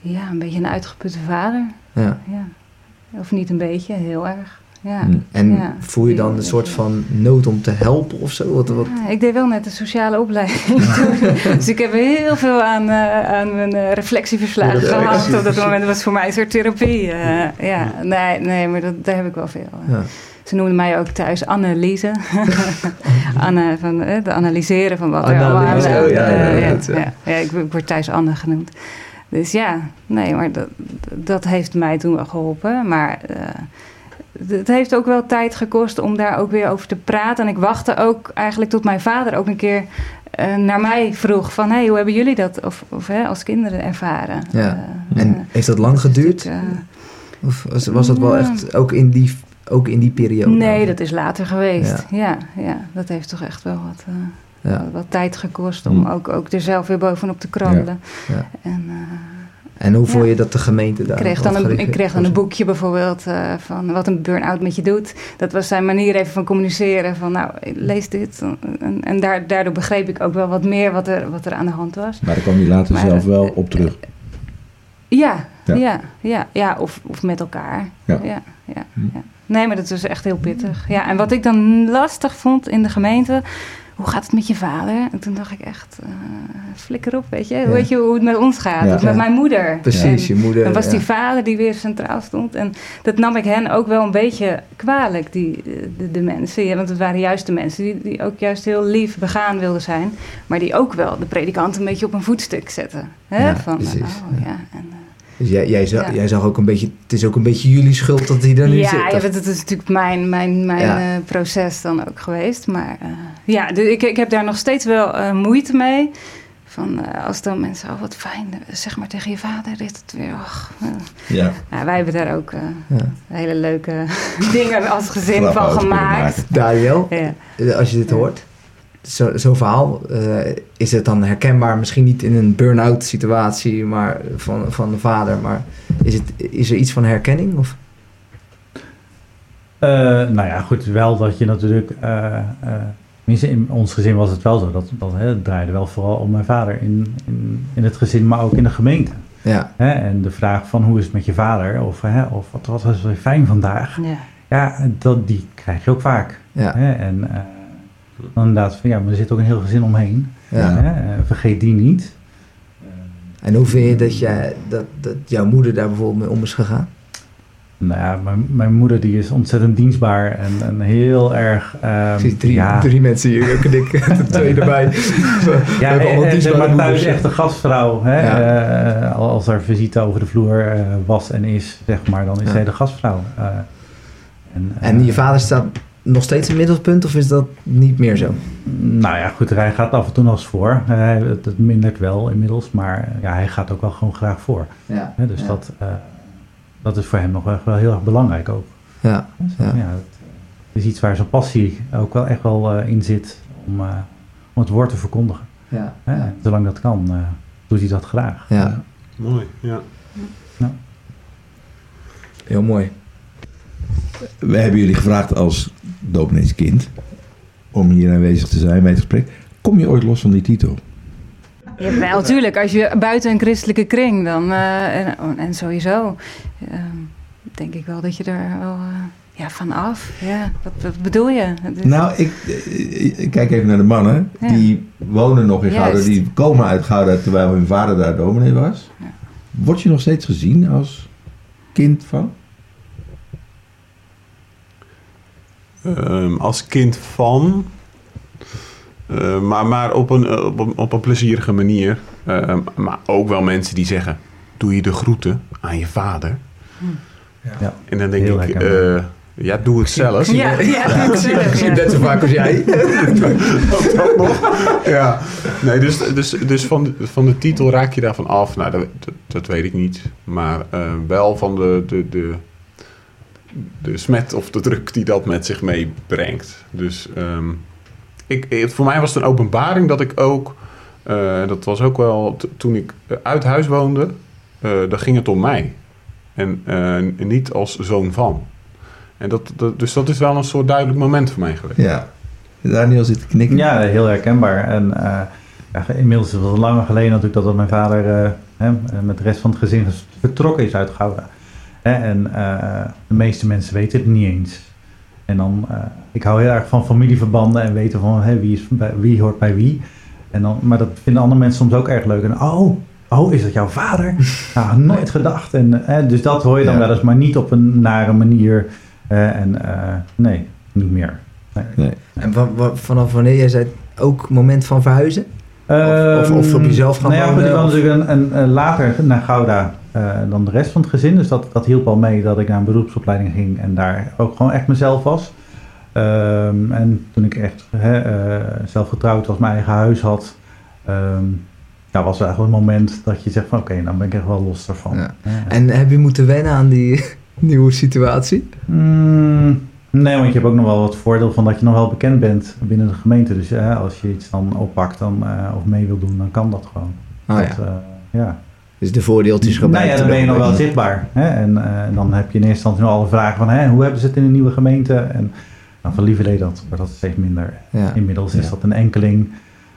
ja, een beetje een uitgeputte vader. Ja. Ja. Of niet een beetje, heel erg. Ja. Hm. En Ja. voel je dan een soort van nood om te helpen of zo? Wat, wat, Ja, ik deed wel net een sociale opleiding. dus ik heb heel veel aan, eh, aan mijn eh, reflectieverslagen gehad. Op dat moment was voor mij een soort therapie. eh, ja, nee, nee, maar dat, daar heb ik wel veel. Ze noemden mij ook thuis Anneliese. Anne, van, eh, de analyseren van wat er Anneliese, allemaal... oh, ja, eh, ja, ja, ja. ik, ik word thuis Anne genoemd. Dus ja, nee, maar dat, dat heeft mij toen wel geholpen. Maar eh, het heeft ook wel tijd gekost om daar ook weer over te praten. En ik wachtte ook eigenlijk tot mijn vader ook een keer eh, naar mij vroeg van... Hey, hoe hebben jullie dat of, of, hè, als kinderen ervaren? Ja. Eh, En eh, heeft dat lang is geduurd? eh, Of was, was dat wel Ja. echt ook in die, ook in die periode? Nee, dat is later geweest. Ja. Ja, ja, dat heeft toch echt wel wat, eh, Ja. Wat tijd gekost om Mm. ook, ook er zelf weer bovenop te krabbelen. Ja. En, eh, En hoe vond Ja. je dat de gemeente daar? ik kreeg dan een, ik kreeg dan een boekje bijvoorbeeld eh, van wat een burn-out met je doet. Dat was zijn manier even van communiceren. Van nou, lees dit. En, en daar, daardoor begreep ik ook wel wat meer wat er, wat er aan de hand was. Maar daar kwam je later Maar, zelf wel op terug. Ja, Ja. ja, ja, ja, of, of met elkaar. Ja. Ja. Ja, Hm. ja, Nee, maar dat was echt heel pittig. Ja, en wat ik dan lastig vond in de gemeente, hoe gaat het met je vader? En toen dacht ik echt, eh, flikker op, weet je. Ja. Weet je hoe het met ons gaat? Ja. Of met mijn moeder. Precies, je moeder. Dan was ja. die vader die weer centraal stond. En dat nam ik hen ook wel een beetje kwalijk, die, de, de mensen. Ja, want het waren juist de mensen die, die ook juist heel lief begaan wilden zijn. Maar die ook wel de predikant een beetje op een voetstuk zetten. Hè? Van, precies, oh, ja. ja. En, eh, Dus jij, jij, zag, Ja. jij zag ook een beetje, het is ook een beetje jullie schuld dat hij er nu ja, zit. ja, het is natuurlijk mijn, mijn, mijn Ja. eh, proces dan ook geweest. Maar eh, ja, dus ik, ik heb daar nog steeds wel eh, moeite mee. Van eh, als dan mensen, oh wat fijn, zeg maar tegen je vader is het weer. Och. Ja. Ja, wij hebben daar ook eh, Ja. hele leuke dingen als gezin van gemaakt. Daniel, Ja. als je dit Ja. Hoort, zo- zo'n verhaal, eh, is het dan herkenbaar? Misschien niet in een burn-out situatie maar van, van de vader, maar is, het, is er iets van herkenning? Of? Eh, nou ja, goed, wel dat je natuurlijk... eh, eh, tenminste, in ons gezin was het wel zo. Dat, dat hè, het draaide wel vooral om mijn vader in, in, in het gezin, maar ook in de gemeente. Ja, Hè? En de vraag van hoe is het met je vader? Of, hè, of wat, wat was weer fijn vandaag? Ja. Ja, dat, die krijg je ook vaak. ja, Hè? En eh, dan inderdaad, van, ja, maar er zit ook een heel gezin omheen. ja. Hè? Eh, vergeet die niet. En hoe vind je dat, jij, dat, dat jouw moeder daar bijvoorbeeld mee om is gegaan? Nou ja, mijn, mijn moeder die is ontzettend dienstbaar en, en heel erg... ehm, Ik zie drie, ja, drie mensen hier, ook en ik, de twee erbij. We Ja, hebben allemaal en, en, dienstbare maar thuis echt een gastvrouw. Hè? Ja. Eh, als er visite over de vloer eh, was en is, zeg maar, dan is Ja. zij de gastvrouw. Eh, en, eh, En je vader staat nog steeds in het middelpunt of is dat niet meer zo? Nou ja, goed, hij gaat af en toe nog eens voor. Hij het, het mindert wel inmiddels, maar ja, hij gaat ook wel gewoon graag voor. Ja, Hè? Dus ja. dat, eh, dat is voor hem nog wel, wel heel erg belangrijk ook. ja, Dus, Ja. ja. het is iets waar zijn passie ook wel echt wel eh, in zit om, eh, om het woord te verkondigen. ja, Hè? ja. Zolang dat kan, eh, doet hij dat graag. ja. Mooi, ja. heel mooi. We hebben jullie gevraagd als domineeskind om hier aanwezig te zijn bij het gesprek. Kom je ooit los van die titel? Jawel, tuurlijk. Als je buiten een christelijke kring, dan... eh, en, en sowieso eh, denk ik wel dat je er wel... eh, ja, vanaf. Ja, wat, wat bedoel je? Nou, ik, ik kijk even naar de mannen. Ja. Die wonen nog in Gouda. Juist. Die komen uit Gouda terwijl hun vader daar dominee was. Ja. Word je nog steeds gezien als kind van? Ehm, als kind van. Eh, maar maar op, een, eh, op, een, op een plezierige manier. Ehm, maar ook wel mensen die zeggen: Doe je de groeten aan je vader? Ja. En dan denk Heel ik: eh, Ja, doe ik zelf. Ja, ja, doe ik zelf, Ik zie ja. het net zo vaak als jij. ja, nee, dus, dus, dus van, de, van de titel raak je daarvan af. Nou, dat, dat, dat weet ik niet. Maar wel van de, de, de, de smet of de druk die dat met zich meebrengt. Dus ehm, ik, voor mij was het een openbaring dat ik ook... eh, dat was ook wel toen ik eh, uit huis woonde. eh dan ging het om mij. En eh, niet als zoon van. En dat, dat, dus dat is wel een soort duidelijk moment voor mij geweest. Ja. Daniel zit te knikken. Ja, heel herkenbaar. En eh, ja, inmiddels is het langer geleden natuurlijk dat mijn vader eh, hè, met de rest van het gezin vertrokken is uit Gouda. Hè, en eh, de meeste mensen weten het niet eens. En dan, eh, ik hou heel erg van familieverbanden en weten van hè, wie, is bij, wie hoort bij wie. En dan, maar dat vinden andere mensen soms ook erg leuk. En oh, oh is dat jouw vader? Nou, nooit gedacht. En, eh, dus dat hoor je dan Ja. wel eens, maar niet op een nare manier. Eh, en eh, nee, niet meer. Nee. En wa- wa- vanaf wanneer jij zei ook moment van verhuizen? Of- of- of op jezelf gaan nou ja, wonen, ik kwam of- natuurlijk een, later naar Gouda eh, dan de rest van het gezin. Dus dat, dat hielp al mee dat ik naar een beroepsopleiding ging en daar ook gewoon echt mezelf was. Ehm, en toen ik echt hè, eh, zelf getrouwd was, mijn eigen huis had, ehm daar was eigenlijk een moment dat je zegt van oké, dan ben ik echt wel los daarvan. Ja. En heb je moeten wennen aan die nieuwe situatie? Mm, Nee, want je hebt ook nog wel het voordeel van dat je nog wel bekend bent binnen de gemeente. Dus ja, als je iets dan oppakt dan, eh, of mee wil doen, dan kan dat gewoon. Dat, ja, eh, ja. dus de voordeeltjes Nou gebruiken. ja, dan ben je nog wel zichtbaar. Hè? En eh, dan heb je in eerste instantie nog alle vragen van hè, hoe hebben ze het in een nieuwe gemeente? En nou, van lieverlee dat wordt dat steeds minder. Ja. Inmiddels is Ja. dat een enkeling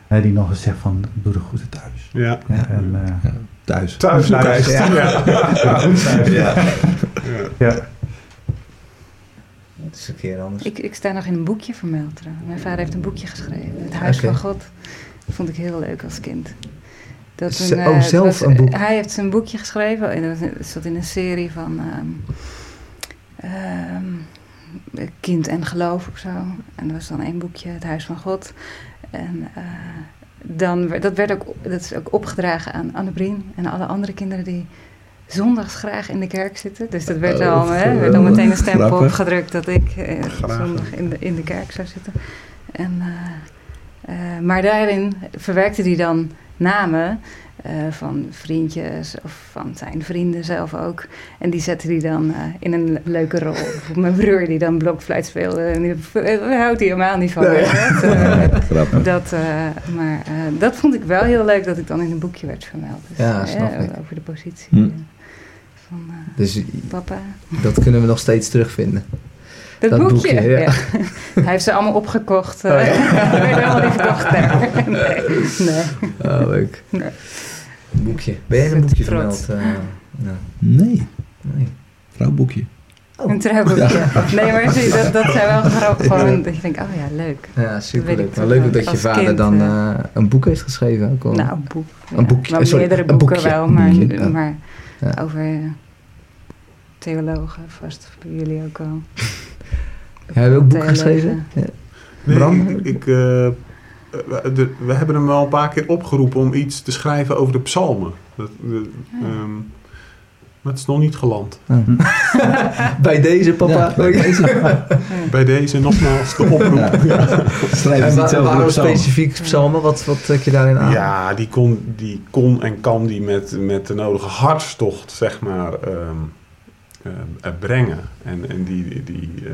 hè, die nog eens zegt van doe de groeten thuis. Ja. Ja. En, eh, Thuis. Thuis nog Thuis. eens. Ja. Dat is een keer anders. Ik, ik sta nog in een boekje vermeld trouwens. Mijn vader heeft een boekje geschreven. Het Huis van God. Dat vond ik heel leuk als kind. Dat een, oh, eh, zelf een boek. Hij heeft zijn boekje geschreven. En dat zat in een serie van ehm, ehm, Kind en Geloof of zo. En dat was dan één boekje, Het Huis van God. En eh, dan, dat, werd ook, dat is ook opgedragen aan Anne Brien en alle andere kinderen die zondags graag in de kerk zitten. Dus dat werd, Oh, al, hè, werd al meteen een stempel grappig. opgedrukt dat ik eh, zondag in de, in de kerk zou zitten. En, eh, eh, maar daarin verwerkte hij dan namen eh, van vriendjes of van zijn vrienden zelf ook. En die zette hij dan eh, in een leuke rol. Mijn broer die dan blokfluit speelde. En die, houdt hij helemaal niet van. Nee. Dat, eh, eh, maar eh, dat vond ik wel heel leuk dat ik dan in een boekje werd vermeld. Dus, Ja, eh. Over de positie Hm. Eh, van eh, Dus papa. dat kunnen we nog steeds terugvinden. Dat, Dat boekje, boekje, ja. ja. Hij heeft ze allemaal opgekocht. eh. Oh, ja. Die werden helemaal niet verkocht. Nee, nee. Oh, leuk. Nee. Een boekje. Ben jij een Met boekje trots. vermeld? eh, nou, Nee, nee. vrouwboekje. Oh. Een trouwboekje. Nee, maar zie, dat, dat zijn wel grappig. Gewoon dat je denkt, oh ja, leuk. Ja, weet superleuk. ik Maar toch leuk ook dat je vader kind, dan eh, eh, een boek heeft geschreven. Ook al. Nou, een boek. Een boekje, sorry, meerdere een boeken boekje, wel, een maar, boekje, ja. maar Ja. over theologen vast jullie ook al. Jij hebt ook een boek Theologen. geschreven? Ja. Nee, Bram? ik, ik, eh, we, hebben hem wel een paar keer opgeroepen om iets te schrijven over de psalmen. Dat, de- Ja. Maar het is nog niet geland. Bij deze, papa. Ja, bij deze. Bij deze nogmaals de oproep. Ja. Ja, Schrijf En eens wa- iets over waarom specifiek psalmen? Wat, wat trek je daarin aan? Ja, die, kon, die kon en kan die met, met de nodige hartstocht, zeg maar, ehm, eh, eh, brengen. En, en die, die, eh,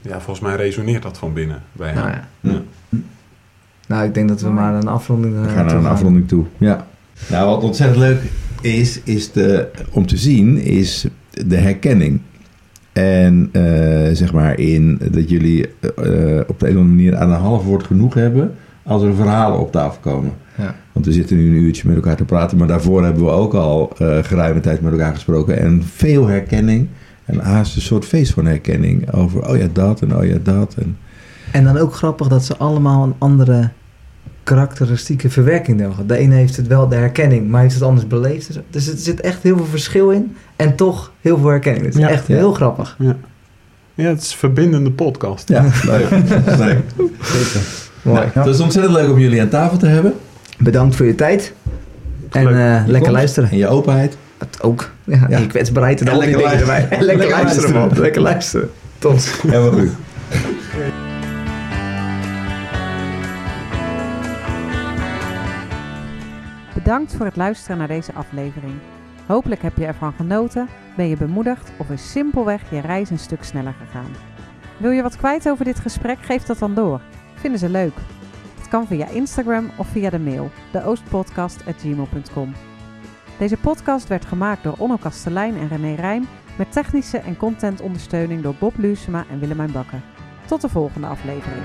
ja, volgens mij resoneert dat van binnen bij hem. Nou, ja. Ja. nou, ik denk dat we maar een afronding eh, We gaan naar toe een afronding toe. Ja. Nou, wat ontzettend leuk is, is de, om te zien, is de herkenning. En eh, zeg maar in dat jullie eh, op de een of andere manier aan een half woord genoeg hebben als er verhalen op tafel komen. Ja. Want we zitten nu een uurtje met elkaar te praten, maar daarvoor hebben we ook al eh geruime tijd met elkaar gesproken. En veel herkenning. En haast een soort feest van herkenning over, oh ja, dat en oh ja, dat. En, En dan ook grappig dat ze allemaal een andere karakteristieke verwerking hebben. De ene heeft het wel de herkenning, maar heeft het anders beleefd. zo. Dus er zit echt heel veel verschil in. En toch heel veel herkenning. Het is Ja. echt Ja. heel grappig. Ja, het is een verbindende podcast. ja, leuk. leuk. Mooi. Nou, het is ontzettend leuk om jullie aan tafel te hebben. Bedankt voor je tijd. En eh, Je lekker luisteren. En je openheid. Het ook. Ja, Ja. Je kwetsbaarheid en En al die lekker dingen erbij. luisteren. En lekker, Lekker luisteren, luisteren. man. Lekker luisteren. Tot. Helemaal goed. Bedankt voor het luisteren naar deze aflevering. Hopelijk heb je ervan genoten, ben je bemoedigd of is simpelweg je reis een stuk sneller gegaan. Wil je wat kwijt over dit gesprek? Geef dat dan door. Vinden ze leuk? Het kan via Instagram of via de mail, deoostpodcast.gmail.com. Deze podcast werd gemaakt door Onno Kastelein en René Rijn met technische en contentondersteuning door Bob Luusema en Willemijn Bakker. Tot de volgende aflevering.